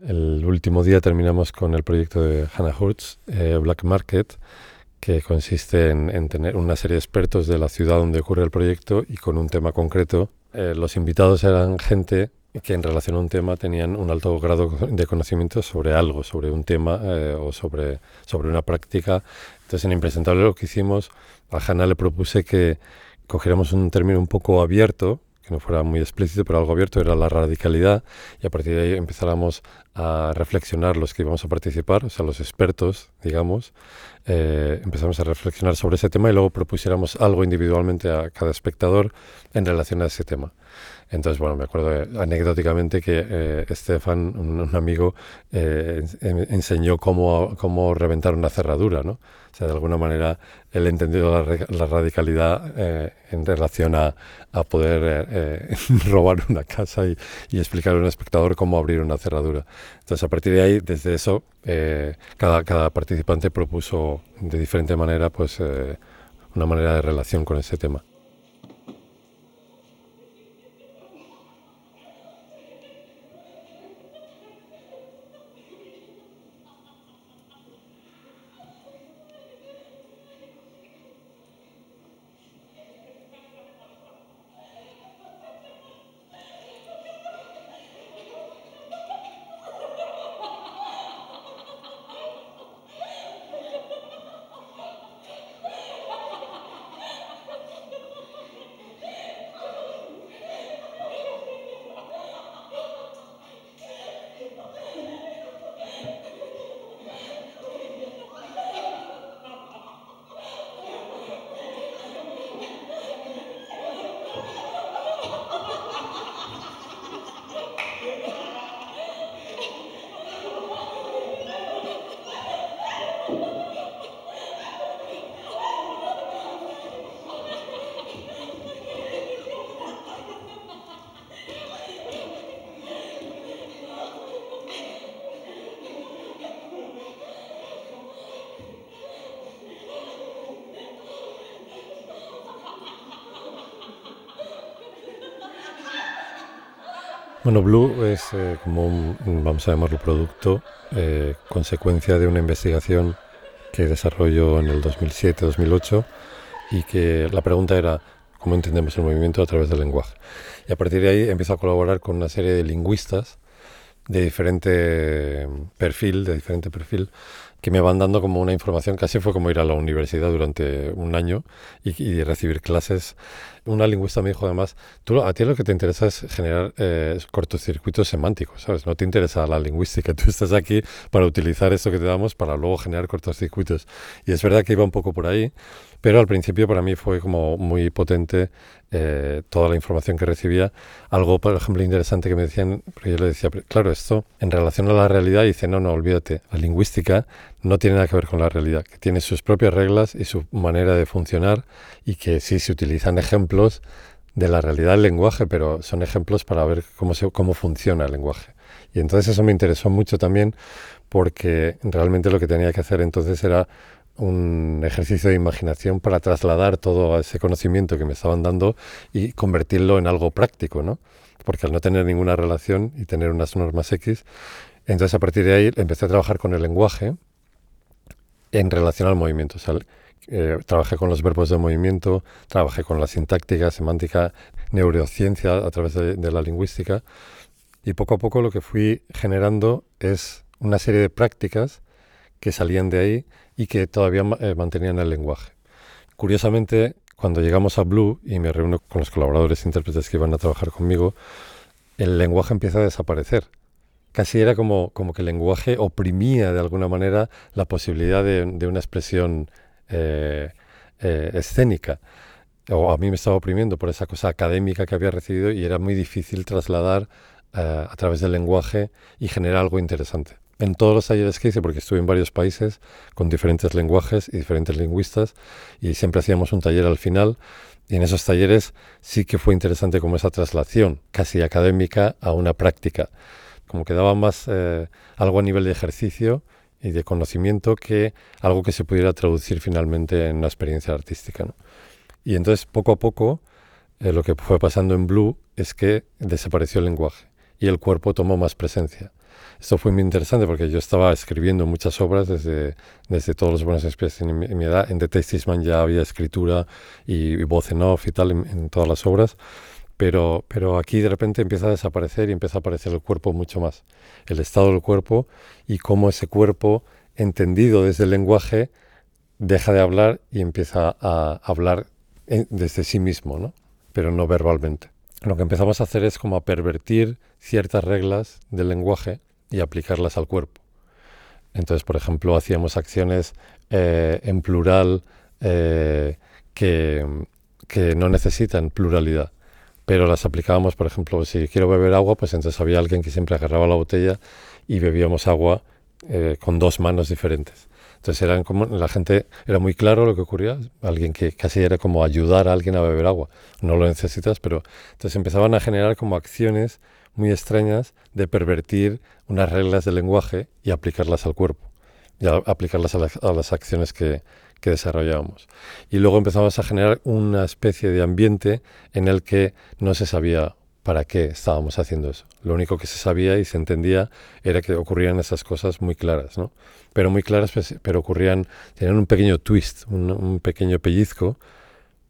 El último día terminamos con el proyecto de Hannah Hurts, eh, Black Market, que consiste en, tener una serie de expertos de la ciudad donde ocurre el proyecto y con un tema concreto. Eh, los invitados eran gente que en relación a un tema tenían un alto grado de conocimiento sobre algo, sobre un tema eh, o sobre, sobre una práctica. Entonces en Impresentable lo que hicimos, a Hannah le propuse que, cogiéramos un término un poco abierto, que no fuera muy explícito, pero algo abierto, era la radicalidad, y a partir de ahí empezáramos a reflexionar los que íbamos a participar, o sea, los expertos, digamos, eh, empezamos a reflexionar sobre ese tema y luego propusiéramos algo individualmente a cada espectador en relación a ese tema. Entonces, bueno, me acuerdo anecdóticamente que eh, Estefan, un, amigo, eh, enseñó cómo, cómo reventar una cerradura, ¿no? O sea, de alguna manera él entendió la, la radicalidad eh, en relación a, a poder eh, robar una casa y, y explicar a un espectador cómo abrir una cerradura. Entonces, a partir de ahí, desde eso, cada, cada participante propuso de diferente manera, pues, una manera de relación con ese tema. Bueno, Blue es eh, como un, vamos a llamarlo producto, eh, consecuencia de una investigación que desarrolló en el 2007-2008 y que la pregunta era cómo entendemos el movimiento a través del lenguaje. Y a partir de ahí empiezo a colaborar con una serie de lingüistas de diferente perfil, de diferente perfil, que me van dando como una información, casi fue como ir a la universidad durante un año y, recibir clases. Una lingüista me dijo además, tú, a ti lo que te interesa es generar eh, cortocircuitos semánticos, ¿sabes? No te interesa la lingüística, tú estás aquí para utilizar esto que te damos para luego generar cortocircuitos. Y es verdad que iba un poco por ahí, pero al principio para mí fue como muy potente eh, toda la información que recibía. Algo, por ejemplo, interesante que me decían, porque yo le decía, claro, esto en relación a la realidad, dice, no, no, olvídate, la lingüística no tiene nada que ver con la realidad, que tiene sus propias reglas y su manera de funcionar y que sí se utilizan ejemplos de la realidad del lenguaje, pero son ejemplos para ver cómo, cómo funciona el lenguaje. Y entonces eso me interesó mucho también porque realmente lo que tenía que hacer entonces era un ejercicio de imaginación para trasladar todo ese conocimiento que me estaban dando y convertirlo en algo práctico, ¿no? Porque al no tener ninguna relación y tener unas normas X, entonces a partir de ahí empecé a trabajar con el lenguaje en relación al movimiento. Eh, trabajé con los verbos de movimiento, trabajé con la sintáctica, semántica, neurociencia a través de, de la lingüística Y poco a poco lo que fui generando es una serie de prácticas que salían de ahí y que todavía eh, mantenían el lenguaje. Curiosamente, cuando llegamos a Blue y me reúno con los colaboradores e intérpretes que iban a trabajar conmigo, el lenguaje empieza a desaparecer. Casi era como, como que el lenguaje oprimía de alguna manera la posibilidad de, una expresión eh, eh, escénica. O a mí me estaba oprimiendo por esa cosa académica que había recibido y era muy difícil trasladar eh, a través del lenguaje y generar algo interesante. En todos los talleres que hice, porque estuve en varios países con diferentes lenguajes y diferentes lingüistas, y siempre hacíamos un taller al final, y en esos talleres sí que fue interesante como esa traslación casi académica a una práctica, como que daba más eh, algo a nivel de ejercicio y de conocimiento que algo que se pudiera traducir finalmente en una experiencia artística. Y entonces poco a poco eh, lo que fue pasando en Blue es que desapareció el lenguaje y el cuerpo tomó más presencia. Esto fue muy interesante porque yo estaba escribiendo muchas obras desde, desde todos los buenos especies en, mi edad. En The Tastisman ya había escritura y, voz en off y tal en, todas las obras. Pero, pero aquí de repente empieza a desaparecer y empieza a aparecer el cuerpo mucho más. El estado del cuerpo y cómo ese cuerpo, entendido desde el lenguaje, deja de hablar y empieza a hablar desde sí mismo, ¿no? pero no verbalmente. Lo que empezamos a hacer es como a pervertir ciertas reglas del lenguaje y aplicarlas al cuerpo. Entonces, por ejemplo, hacíamos acciones eh, en plural eh, que, que, no necesitan pluralidad, pero las aplicábamos, por ejemplo, si quiero beber agua, pues entonces había alguien que siempre agarraba la botella y bebíamos agua eh, con dos manos diferentes. Entonces eran como, la gente era muy claro lo que ocurría, alguien que casi era como ayudar a alguien a beber agua. No lo necesitas, pero entonces empezaban a generar como acciones muy extrañas de pervertir unas reglas del lenguaje y aplicarlas al cuerpo, y aplicarlas a, las acciones que, que desarrollábamos. Y luego empezamos a generar una especie de ambiente en el que no se sabía para qué estábamos haciendo eso. Lo único que se sabía y se entendía era que ocurrían esas cosas muy claras, ¿no? Pero muy claras, pues, pero ocurrían, tenían un pequeño twist, un, pequeño pellizco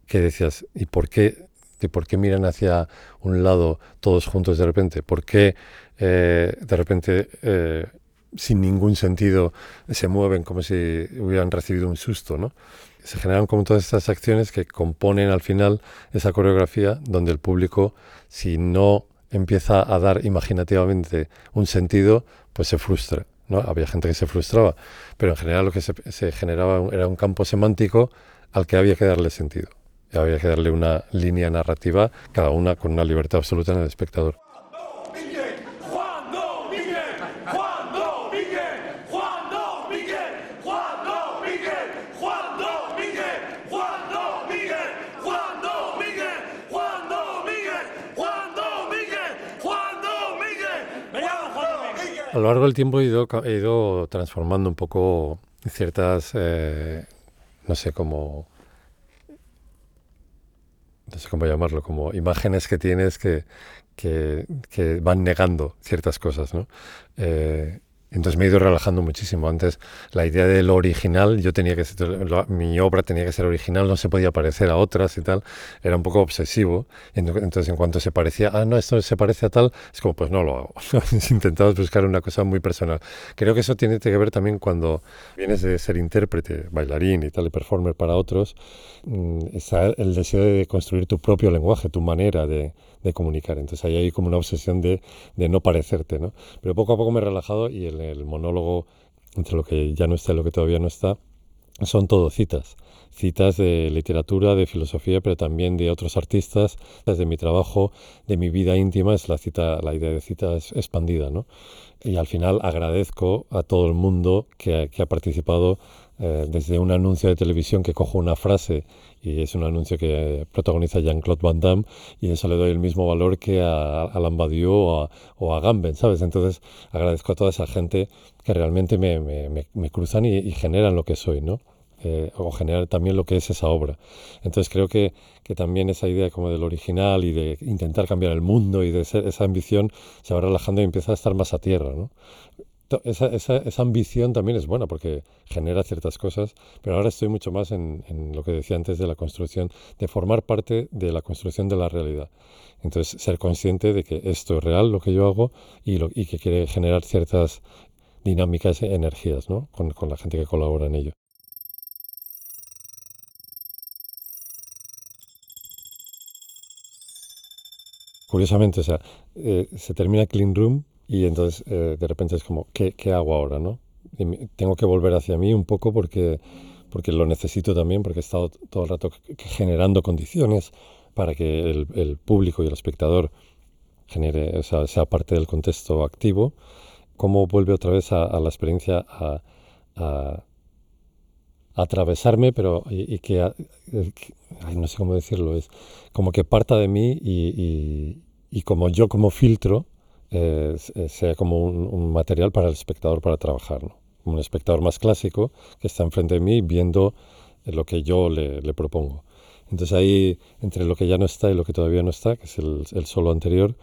que decías, ¿y por qué, y por qué miran hacia un lado todos juntos de repente? ¿Por qué eh, de repente, eh, sin ningún sentido, se mueven como si hubieran recibido un susto, ¿no? se generan como todas estas acciones que componen al final esa coreografía donde el público, si no empieza a dar imaginativamente un sentido, pues se frustra. ¿no? Había gente que se frustraba, pero en general lo que se, se generaba era un campo semántico al que había que darle sentido. Había que darle una línea narrativa, cada una con una libertad absoluta en el espectador. A lo largo del tiempo he ido, transformando un poco ciertas, eh, no sé cómo, no sé cómo llamarlo, como imágenes que tienes que, que, que van negando ciertas cosas, ¿no? Eh, entonces me he ido relajando muchísimo. Antes la idea de lo original, yo tenía que ser, mi obra tenía que ser original, no se podía parecer a otras y tal. Era un poco obsesivo. Entonces en cuanto se parecía, ah, no, esto se parece a tal, es como, pues no lo hago. Intentado buscar una cosa muy personal. Creo que eso tiene que ver también cuando vienes de ser intérprete, bailarín y tal, y performer para otros, mm, está el deseo de construir tu propio lenguaje, tu manera de, de comunicar. Entonces ahí hay como una obsesión de, de, no parecerte, ¿no? Pero poco a poco me he relajado y el, el monólogo, entre lo que ya no está y lo que todavía no está, son todo citas. Citas de literatura, de filosofía, pero también de otros artistas, de mi trabajo, de mi vida íntima, es la cita, la idea de cita es expandida, ¿no? Y al final agradezco a todo el mundo que ha participado eh, desde un anuncio de televisión que cojo una frase y es un anuncio que protagoniza Jean-Claude Van Damme y eso le doy el mismo valor que a Badiou o a, o a Gamben, ¿sabes? Entonces agradezco a toda esa gente que realmente me, me, me, cruzan y, generan lo que soy, ¿no? Eh, o generar también lo que es esa obra. Entonces creo que, que, también esa idea como del original y de intentar cambiar el mundo y de ser, esa ambición se va relajando y empieza a estar más a tierra, ¿no? Esa, esa, esa, ambición también es buena porque genera ciertas cosas, pero ahora estoy mucho más en, en, lo que decía antes de la construcción, de formar parte de la construcción de la realidad. Entonces, ser consciente de que esto es real, lo que yo hago, y, lo, y que quiere generar ciertas dinámicas, energías, ¿no? Con, con la gente que colabora en ello. Curiosamente, o sea, eh, se termina Clean Room y entonces eh, de repente es como, ¿qué, ¿qué, hago ahora? ¿no? Tengo que volver hacia mí un poco porque, porque lo necesito también, porque he estado todo el rato generando condiciones para que el, el público y el espectador genere, o sea, sea parte del contexto activo. ¿Cómo vuelve otra vez a, a la experiencia a, a, atravesarme, pero y, y que, ay, no sé cómo decirlo, es como que parta de mí y, y, y como yo como filtro eh, sea como un, material para el espectador para trabajar, ¿no? un espectador más clásico que está enfrente de mí viendo lo que yo le, propongo. Entonces ahí, entre lo que ya no está y lo que todavía no está, que es el, solo anterior,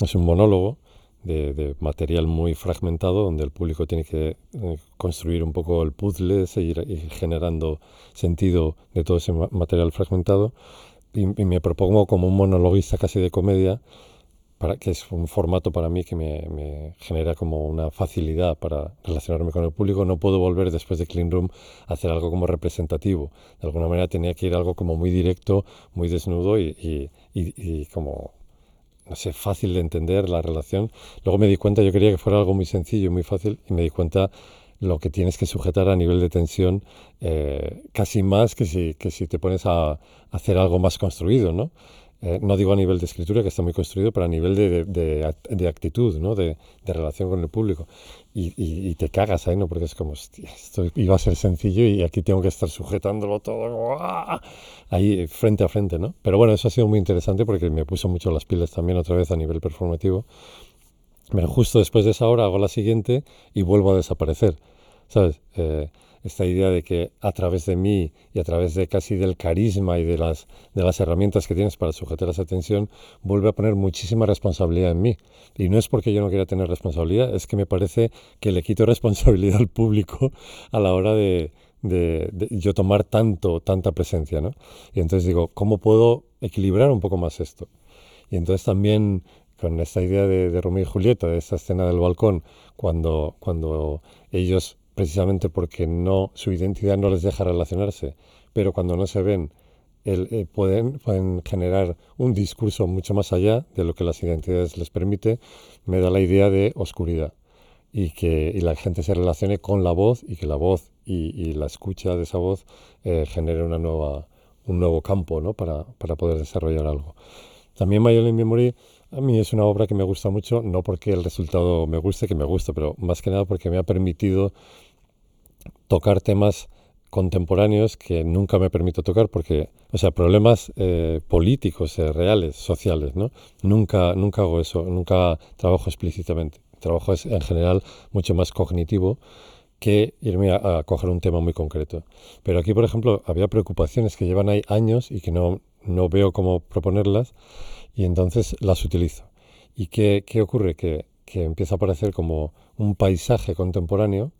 es un monólogo de, material muy fragmentado donde el público tiene que eh, construir un poco el puzzle, seguir generando sentido de todo ese material fragmentado. Y me propongo como un monologuista casi de comedia para, que es un formato para mí que me, me, genera como una facilidad para relacionarme con el público. No puedo volver después de Clean Room a hacer algo como representativo. De alguna manera tenía que ir algo como muy directo, muy desnudo y, y, y, y como, no sé, fácil de entender la relación. Luego me di cuenta, yo quería que fuera algo muy sencillo muy fácil y me di cuenta lo que tienes que sujetar a nivel de tensión eh, casi más que si, que si te pones a, a hacer algo más construido, ¿no? Eh, no digo a nivel de escritura, que está muy construido, pero a nivel de, actitud, ¿no? de, relación con el público. Y, te cagas ahí, ¿no? Porque es como, hostia, esto iba a ser sencillo y aquí tengo que estar sujetándolo todo ahí frente a frente, ¿no? Pero bueno, eso ha sido muy interesante porque me puso mucho las pilas también otra vez a nivel performativo. Pero justo después de esa hora hago la siguiente y vuelvo a desaparecer, ¿sabes? Eh, esta idea de que a través de mí y a través de casi del carisma y de las, de las herramientas que tienes para sujetar esa atención, vuelve a poner muchísima responsabilidad en mí. Y no es porque yo no quiera tener responsabilidad, es que me parece que le quito responsabilidad al público a la hora de, de, de yo tomar tanto, tanta presencia. ¿no? Y entonces digo, ¿cómo puedo equilibrar un poco más esto? Y entonces también con esta idea de, de Romeo y Julieta, de esta escena del balcón, cuando, cuando ellos precisamente porque no, su identidad no les deja relacionarse, pero cuando no se ven, el, eh, pueden, pueden generar un discurso mucho más allá de lo que las identidades les permite, me da la idea de oscuridad y que y la gente se relacione con la voz y que la voz y, y la escucha de esa voz eh, genere una nueva, un nuevo campo ¿no? para, para poder desarrollar algo. También Mayolin Memory a mí es una obra que me gusta mucho, no porque el resultado me guste, que me gusta, pero más que nada porque me ha permitido tocar temas contemporáneos que nunca me permito tocar porque, o sea, problemas eh, políticos, eh, reales, sociales, ¿no? Nunca, nunca hago eso, nunca trabajo explícitamente. trabajo es en general mucho más cognitivo que irme a, a, coger un tema muy concreto. Pero aquí, por ejemplo, había preocupaciones que llevan ahí años y que no, no veo cómo proponerlas y entonces las utilizo. ¿Y qué, qué ocurre? Que, que empieza a aparecer como un paisaje contemporáneo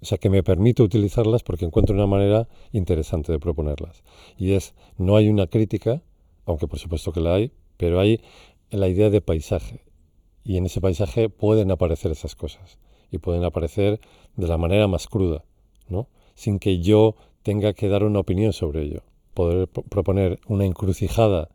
o sea, que me permite utilizarlas porque encuentro una manera interesante de proponerlas. Y es, no hay una crítica, aunque por supuesto que la hay, pero hay la idea de paisaje. Y en ese paisaje pueden aparecer esas cosas. Y pueden aparecer de la manera más cruda, ¿no? Sin que yo tenga que dar una opinión sobre ello. Poder proponer una encrucijada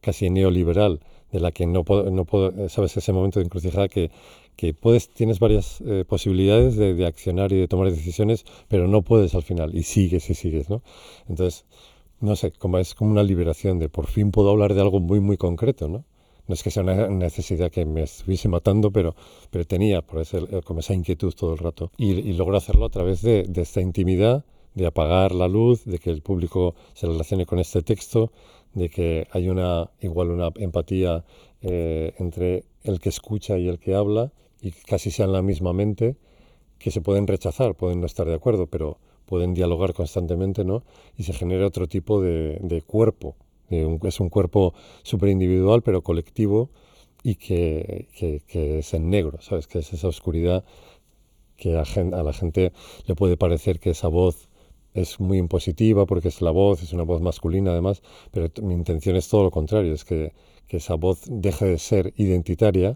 casi neoliberal de la que no puedo, no puedo sabes, ese momento de encrucijada que, que puedes, tienes varias eh, posibilidades de, de, accionar y de tomar decisiones, pero no puedes al final y sigues y sigues, ¿no? Entonces, no sé, como es como una liberación de por fin puedo hablar de algo muy, muy concreto, ¿no? No es que sea una necesidad que me estuviese matando, pero, pero tenía por ese, como esa inquietud todo el rato. Y, y logro hacerlo a través de, de esta intimidad, de apagar la luz, de que el público se relacione con este texto, de que hay una igual una empatía eh, entre el que escucha y el que habla y casi sean la misma mente que se pueden rechazar, pueden no estar de acuerdo, pero pueden dialogar constantemente, ¿no? Y se genera otro tipo de, de cuerpo. Es un cuerpo súper individual, pero colectivo y que, que, que, es en negro, ¿sabes? Que es esa oscuridad que a la gente le puede parecer que esa voz es muy impositiva porque es la voz, es una voz masculina además, pero mi intención es todo lo contrario, es que, que esa voz deje de ser identitaria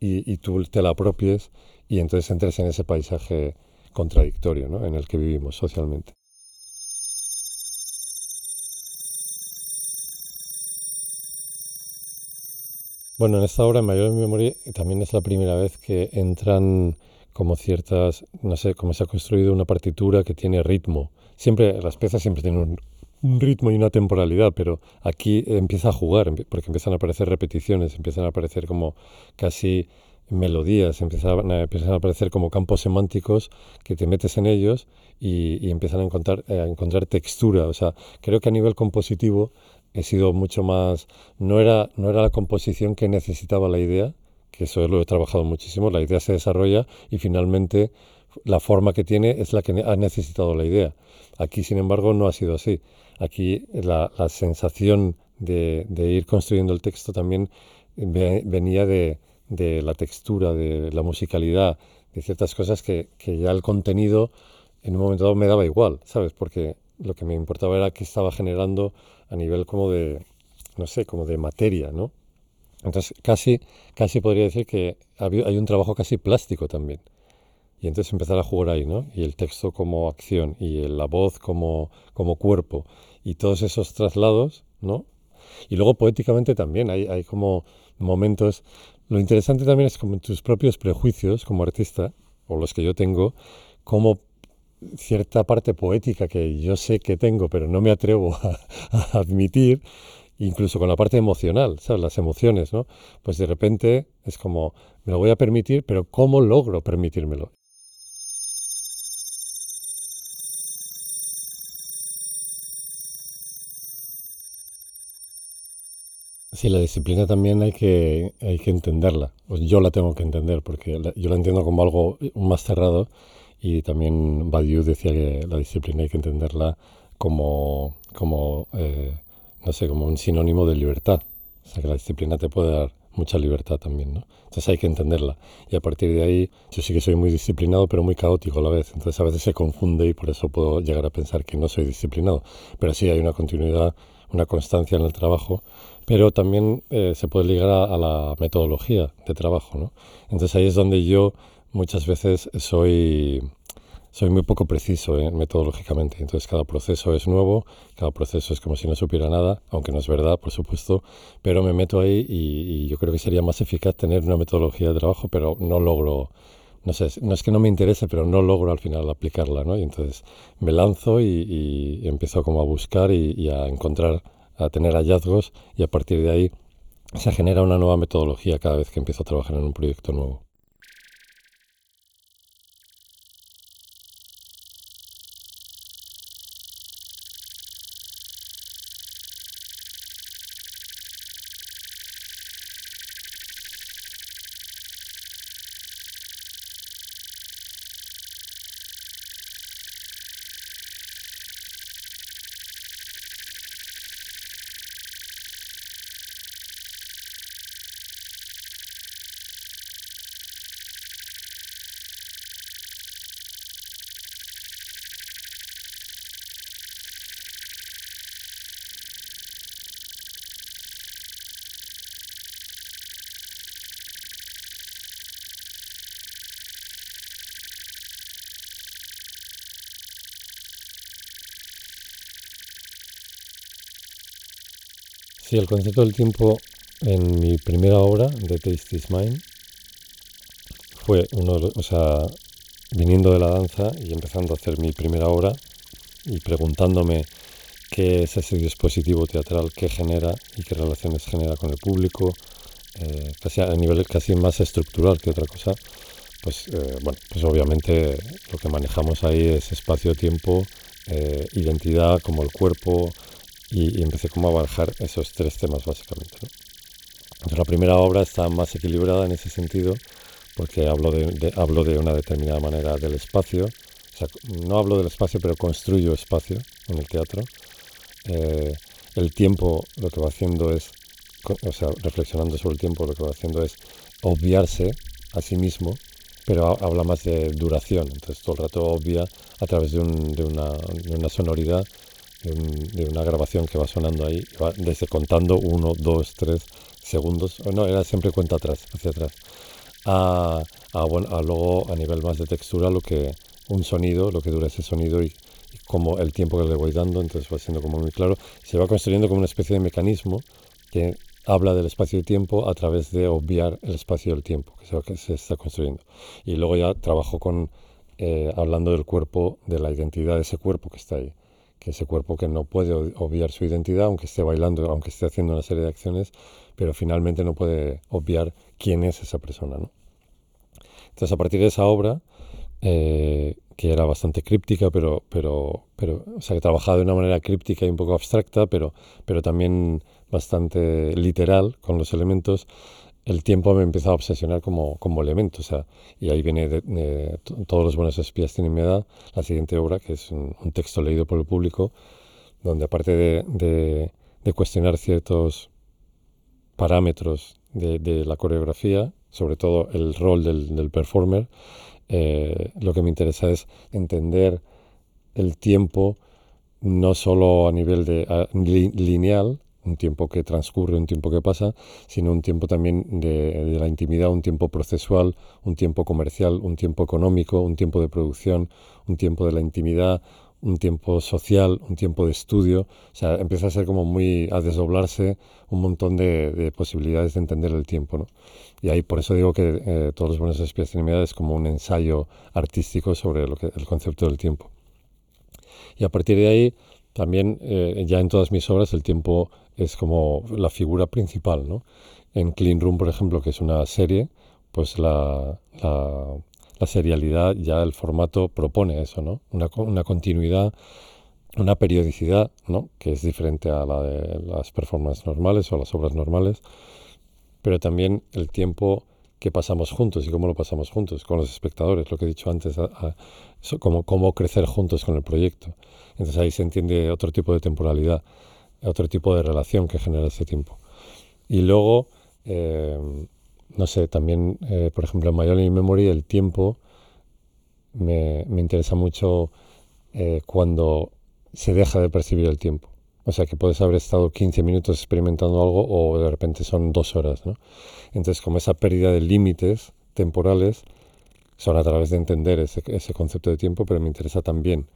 y, y, tú te la apropies y entonces entres en ese paisaje contradictorio ¿no? en el que vivimos socialmente. Bueno, en esta obra, en Mayor de mi memoria, también es la primera vez que entran como ciertas, no sé, como se ha construido una partitura que tiene ritmo. Siempre, las piezas siempre tienen un, ritmo y una temporalidad, pero aquí empieza a jugar, porque empiezan a aparecer repeticiones, empiezan a aparecer como casi melodías, empiezan a, aparecer como campos semánticos que te metes en ellos y, empiezan a encontrar, encontrar textura. O sea, creo que a nivel compositivo he sido mucho más... No era, no era la composición que necesitaba la idea, que eso lo he trabajado muchísimo, la idea se desarrolla y finalmente la forma que tiene es la que ha necesitado la idea. Aquí, sin embargo, no ha sido así. Aquí la, la sensación de, de, ir construyendo el texto también venía de, de, la textura, de la musicalidad, de ciertas cosas que, que ya el contenido en un momento dado me daba igual, ¿sabes? Porque lo que me importaba era que estaba generando a nivel como de, no sé, como de materia, ¿no? Entonces casi, casi podría decir que hay un trabajo casi plástico también. Y entonces empezar a jugar ahí, ¿no? Y el texto como acción y la voz como, como cuerpo y todos esos traslados, ¿no? Y luego poéticamente también hay, hay como momentos... Lo interesante también es como tus propios prejuicios como artista, o los que yo tengo, como cierta parte poética que yo sé que tengo, pero no me atrevo a, a admitir, incluso con la parte emocional, ¿sabes? Las emociones, ¿no? Pues de repente es como, me lo voy a permitir, pero ¿cómo logro permitírmelo? Sí, la disciplina también hay que, hay que entenderla. Yo la tengo que entender porque yo la entiendo como algo más cerrado y también Badiou decía que la disciplina hay que entenderla como, como eh, no sé, como un sinónimo de libertad. O sea, que la disciplina te puede dar mucha libertad también, ¿no? Entonces hay que entenderla. Y a partir de ahí, yo sí que soy muy disciplinado, pero muy caótico a la vez. Entonces a veces se confunde y por eso puedo llegar a pensar que no soy disciplinado. Pero sí hay una continuidad, una constancia en el trabajo, pero también eh, se puede ligar a, a, la metodología de trabajo, ¿no? Entonces ahí es donde yo muchas veces soy soy muy poco preciso ¿eh? metodológicamente. Entonces cada proceso es nuevo, cada proceso es como si no supiera nada, aunque no es verdad, por supuesto, pero me meto ahí y, y yo creo que sería más eficaz tener una metodología de trabajo, pero no logro, no sé, no es que no me interese, pero no logro al final aplicarla, ¿no? Y entonces me lanzo y, y empiezo como a buscar y, y a encontrar, a tener hallazgos y a partir de ahí se genera una nueva metodología cada vez que empiezo a trabajar en un proyecto nuevo. Sí, el concepto del tiempo en mi primera obra, de Taste is Mine, fue uno, o sea, viniendo de la danza y empezando a hacer mi primera obra y preguntándome qué es ese dispositivo teatral, qué genera y qué relaciones genera con el público, eh, casi a nivel casi más estructural que otra cosa, pues eh, bueno, pues obviamente lo que manejamos ahí es espacio-tiempo, eh, identidad como el cuerpo, y, empecé como a bajar esos tres temas básicamente. Entonces la primera obra está más equilibrada en ese sentido porque hablo de, de, hablo de una determinada manera del espacio, o sea, no hablo del espacio pero construyo espacio en el teatro. Eh, el tiempo lo que va haciendo es, o sea, reflexionando sobre el tiempo lo que va haciendo es obviarse a sí mismo pero habla más de duración. Entonces todo el rato obvia a través de, una, sonoridad, de, una grabación que va sonando ahí, desde contando uno, dos, tres segundos, no, era siempre cuenta atrás, hacia atrás, a, a, luego a nivel más de textura lo que un sonido, lo que dura ese sonido y, como el tiempo que le voy dando, entonces va siendo como muy claro, se va construyendo como una especie de mecanismo que habla del espacio y tiempo a través de obviar el espacio y el tiempo que se, que se está construyendo. Y luego ya trabajo con, eh, hablando del cuerpo, de la identidad de ese cuerpo que está ahí, que ese cuerpo que no puede obviar su identidad, aunque esté bailando, aunque esté haciendo una serie de acciones, pero finalmente no puede obviar quién es esa persona. ¿no? Entonces, a partir de esa obra, eh, que era bastante críptica, pero, pero, pero, o sea, que trabajaba de una manera críptica y un poco abstracta, pero, pero también bastante literal con los elementos, el tiempo me empezó a obsesionar como, como elemento. O sea, y ahí viene de, Todos los buenos espías tienen mi edad, la siguiente obra, que es un, texto leído por el público, donde aparte de, de cuestionar ciertos parámetros de, la coreografía, sobre todo el rol del, del performer, eh, lo que me interesa es entender el tiempo no solo a nivel de lineal, un tiempo que transcurre, un tiempo que pasa, sino un tiempo también de, la intimidad, un tiempo procesual, un tiempo comercial, un tiempo económico, un tiempo de producción, un tiempo de la intimidad, un tiempo social, un tiempo de estudio. O sea, empieza a ser como muy, a desdoblarse un montón de, posibilidades de entender el tiempo, ¿no? Y ahí por eso digo que eh, todos los buenos espías es como un ensayo artístico sobre lo que, el concepto del tiempo. Y a partir de ahí, también eh, ya en todas mis obras el tiempo es como la figura principal, ¿no? En Clean Room, por ejemplo, que es una serie, pues la, la, serialidad, ya el formato propone eso, ¿no? Una, una, continuidad, una periodicidad, ¿no? Que es diferente a la de las performances normales o las obras normales, pero también el tiempo que pasamos juntos y cómo lo pasamos juntos con los espectadores, lo que he dicho antes, cómo, cómo crecer juntos con el proyecto. Entonces ahí se entiende otro tipo de temporalidad, otro tipo de relación que genera ese tiempo. Y luego, eh, no sé, también, eh, por ejemplo, en Mayoli Memory el tiempo me, me interesa mucho eh, cuando se deja de percibir el tiempo. O sea, que puedes haber estado 15 minutos experimentando algo o de repente son dos horas, ¿no? Entonces, como esa pérdida de límites temporales son a través de entender ese, ese concepto de tiempo, pero me interesa también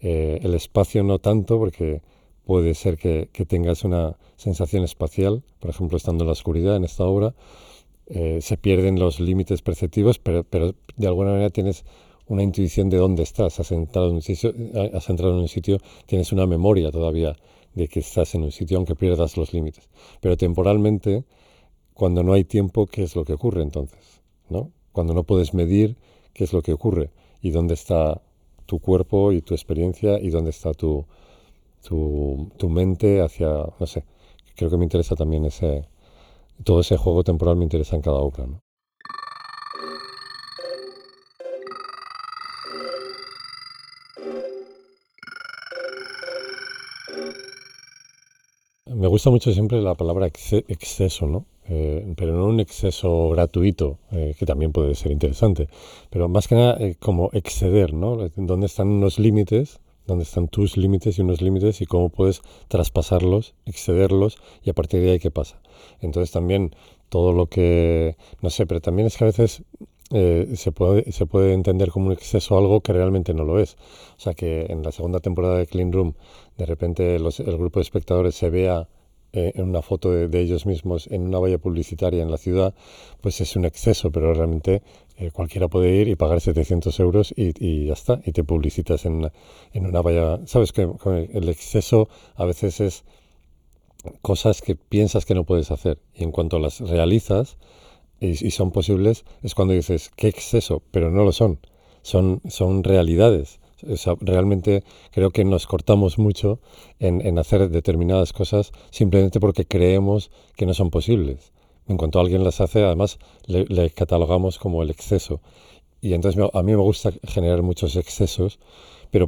eh, el espacio no tanto, porque puede ser que, tengas una sensación espacial, por ejemplo, estando en la oscuridad en esta obra, eh, se pierden los límites perceptivos, pero, de alguna manera tienes una intuición de dónde estás, has entrado en un sitio, has entrado en un sitio tienes una memoria todavía de que estás en un sitio aunque pierdas los límites. Pero temporalmente, cuando no hay tiempo, ¿qué es lo que ocurre entonces? ¿No? Cuando no puedes medir, ¿qué es lo que ocurre? ¿Y dónde está tu cuerpo y tu experiencia y dónde está tu, tu, tu mente hacia, no sé, creo que me interesa también ese, todo ese juego temporal me interesa en cada obra. ¿no? Me gusta mucho siempre la palabra exceso, ¿no? Eh, pero no un exceso gratuito, eh, que también puede ser interesante, pero más que nada eh, como exceder, ¿no? ¿Dónde están unos límites? ¿Dónde están tus límites y unos límites y cómo puedes traspasarlos, excederlos y a partir de ahí qué pasa? Entonces también todo lo que, no sé, pero también es que a veces se, puede, se puede entender como un exceso algo que realmente no lo es. O sea que en la segunda temporada de Clean Room de repente el grupo de espectadores se vea eh, en una foto de, ellos mismos en una valla publicitaria en la ciudad, pues es un exceso, pero realmente eh, cualquiera puede ir y pagar 700 euros y, ya está, y te publicitas en una, en una valla. Sabes que el exceso a veces es cosas que piensas que no puedes hacer y en cuanto las realizas y, son posibles es cuando dices, qué exceso, pero no lo son, son, son realidades realmente creo que nos cortamos mucho en, hacer determinadas cosas simplemente porque creemos que no son posibles. En cuanto alguien las hace, además le, catalogamos como el exceso. Y entonces a mí me gusta generar muchos excesos, pero,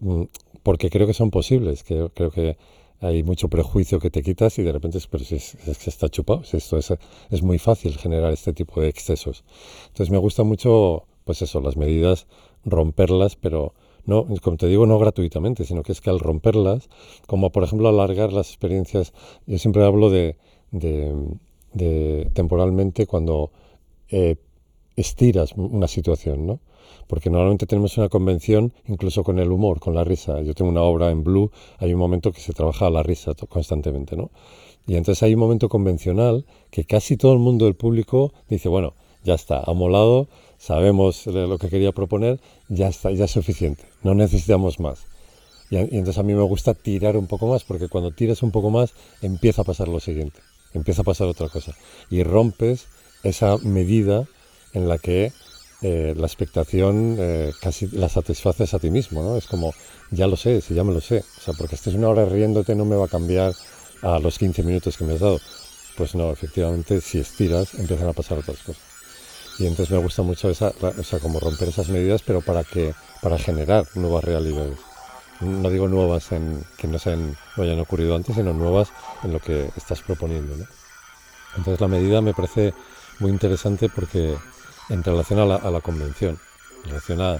mm, porque creo que son posibles. Creo que hay mucho prejuicio que te quitas y de repente pero es, que está chupado. esto es, muy fácil generar este tipo de excesos. Entonces me gusta mucho, pues eso, las medidas, romperlas, pero no, como te digo, no gratuitamente, sino que es que al romperlas, como por ejemplo alargar las experiencias, yo siempre hablo de, temporalmente cuando eh, estiras una situación, ¿no? porque normalmente tenemos una convención incluso con el humor, con la risa. Yo tengo una obra en Blue, hay un momento que se trabaja la risa constantemente, ¿no? Y entonces hay un momento convencional que casi todo el mundo del público dice, bueno, ya está, ha molado, sabemos lo que quería proponer, ya está, ya es suficiente, no necesitamos más. Y, y, entonces a mí me gusta tirar un poco más, porque cuando tiras un poco más empieza a pasar lo siguiente, empieza a pasar otra cosa. Y rompes esa medida en la que eh, la expectación eh, casi la satisfaces a ti mismo, ¿no? Es como, ya lo sé, si ya me lo sé. O sea, porque estés una hora riéndote no me va a cambiar a los 15 minutos que me has dado. Pues no, efectivamente, si estiras, empiezan a pasar otras cosas. Y entonces me gusta mucho esa, o sea, como romper esas medidas, pero para que, para generar nuevas realidades. No digo nuevas en que no, sean, no hayan ocurrido antes, sino nuevas en lo que estás proponiendo, ¿no? Entonces la medida me parece muy interesante porque en relación a la, convención. En relación a,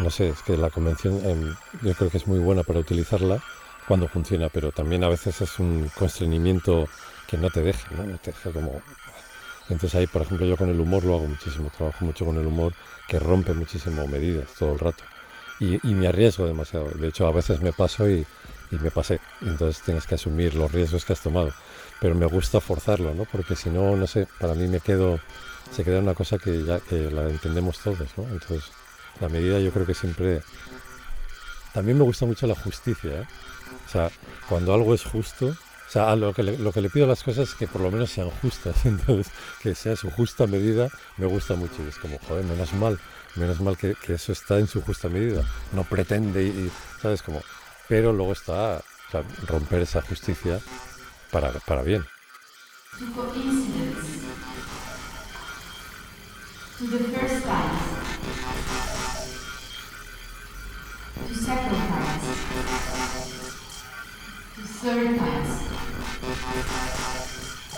no sé, es que la convención em, yo creo que es muy buena para utilizarla cuando funciona, pero también a veces es un constreñimiento que no te deja, ¿no? te deja como... Entonces ahí, por ejemplo, yo con el humor lo hago muchísimo, trabajo mucho con el humor que rompe muchísimo medidas todo el rato. Y, me arriesgo demasiado. De hecho, a veces me paso y, y me pasé. Entonces tienes que asumir los riesgos que has tomado. Pero me gusta forzarlo, ¿no? Porque si no, no sé, para mí me quedo se queda una cosa que ya que la entendemos todos, ¿no? Entonces, la medida yo creo que siempre... También me gusta mucho la justicia, ¿eh? O sea, cuando algo es justo, o sea, lo que, le, lo que le pido a las cosas es que por lo menos sean justas, entonces, que sea su justa medida, me gusta mucho. Y es como, joder, menos mal, menos mal que, eso está en su justa medida. No pretende y, ¿sabes? Como, pero luego está romper esa justicia para, para bien.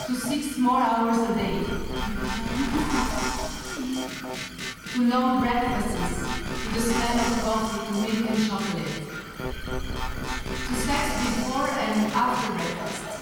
to six more hours a day, to long breakfasts, to the smell of coffee, to milk and chocolate, to sex before and after breakfast.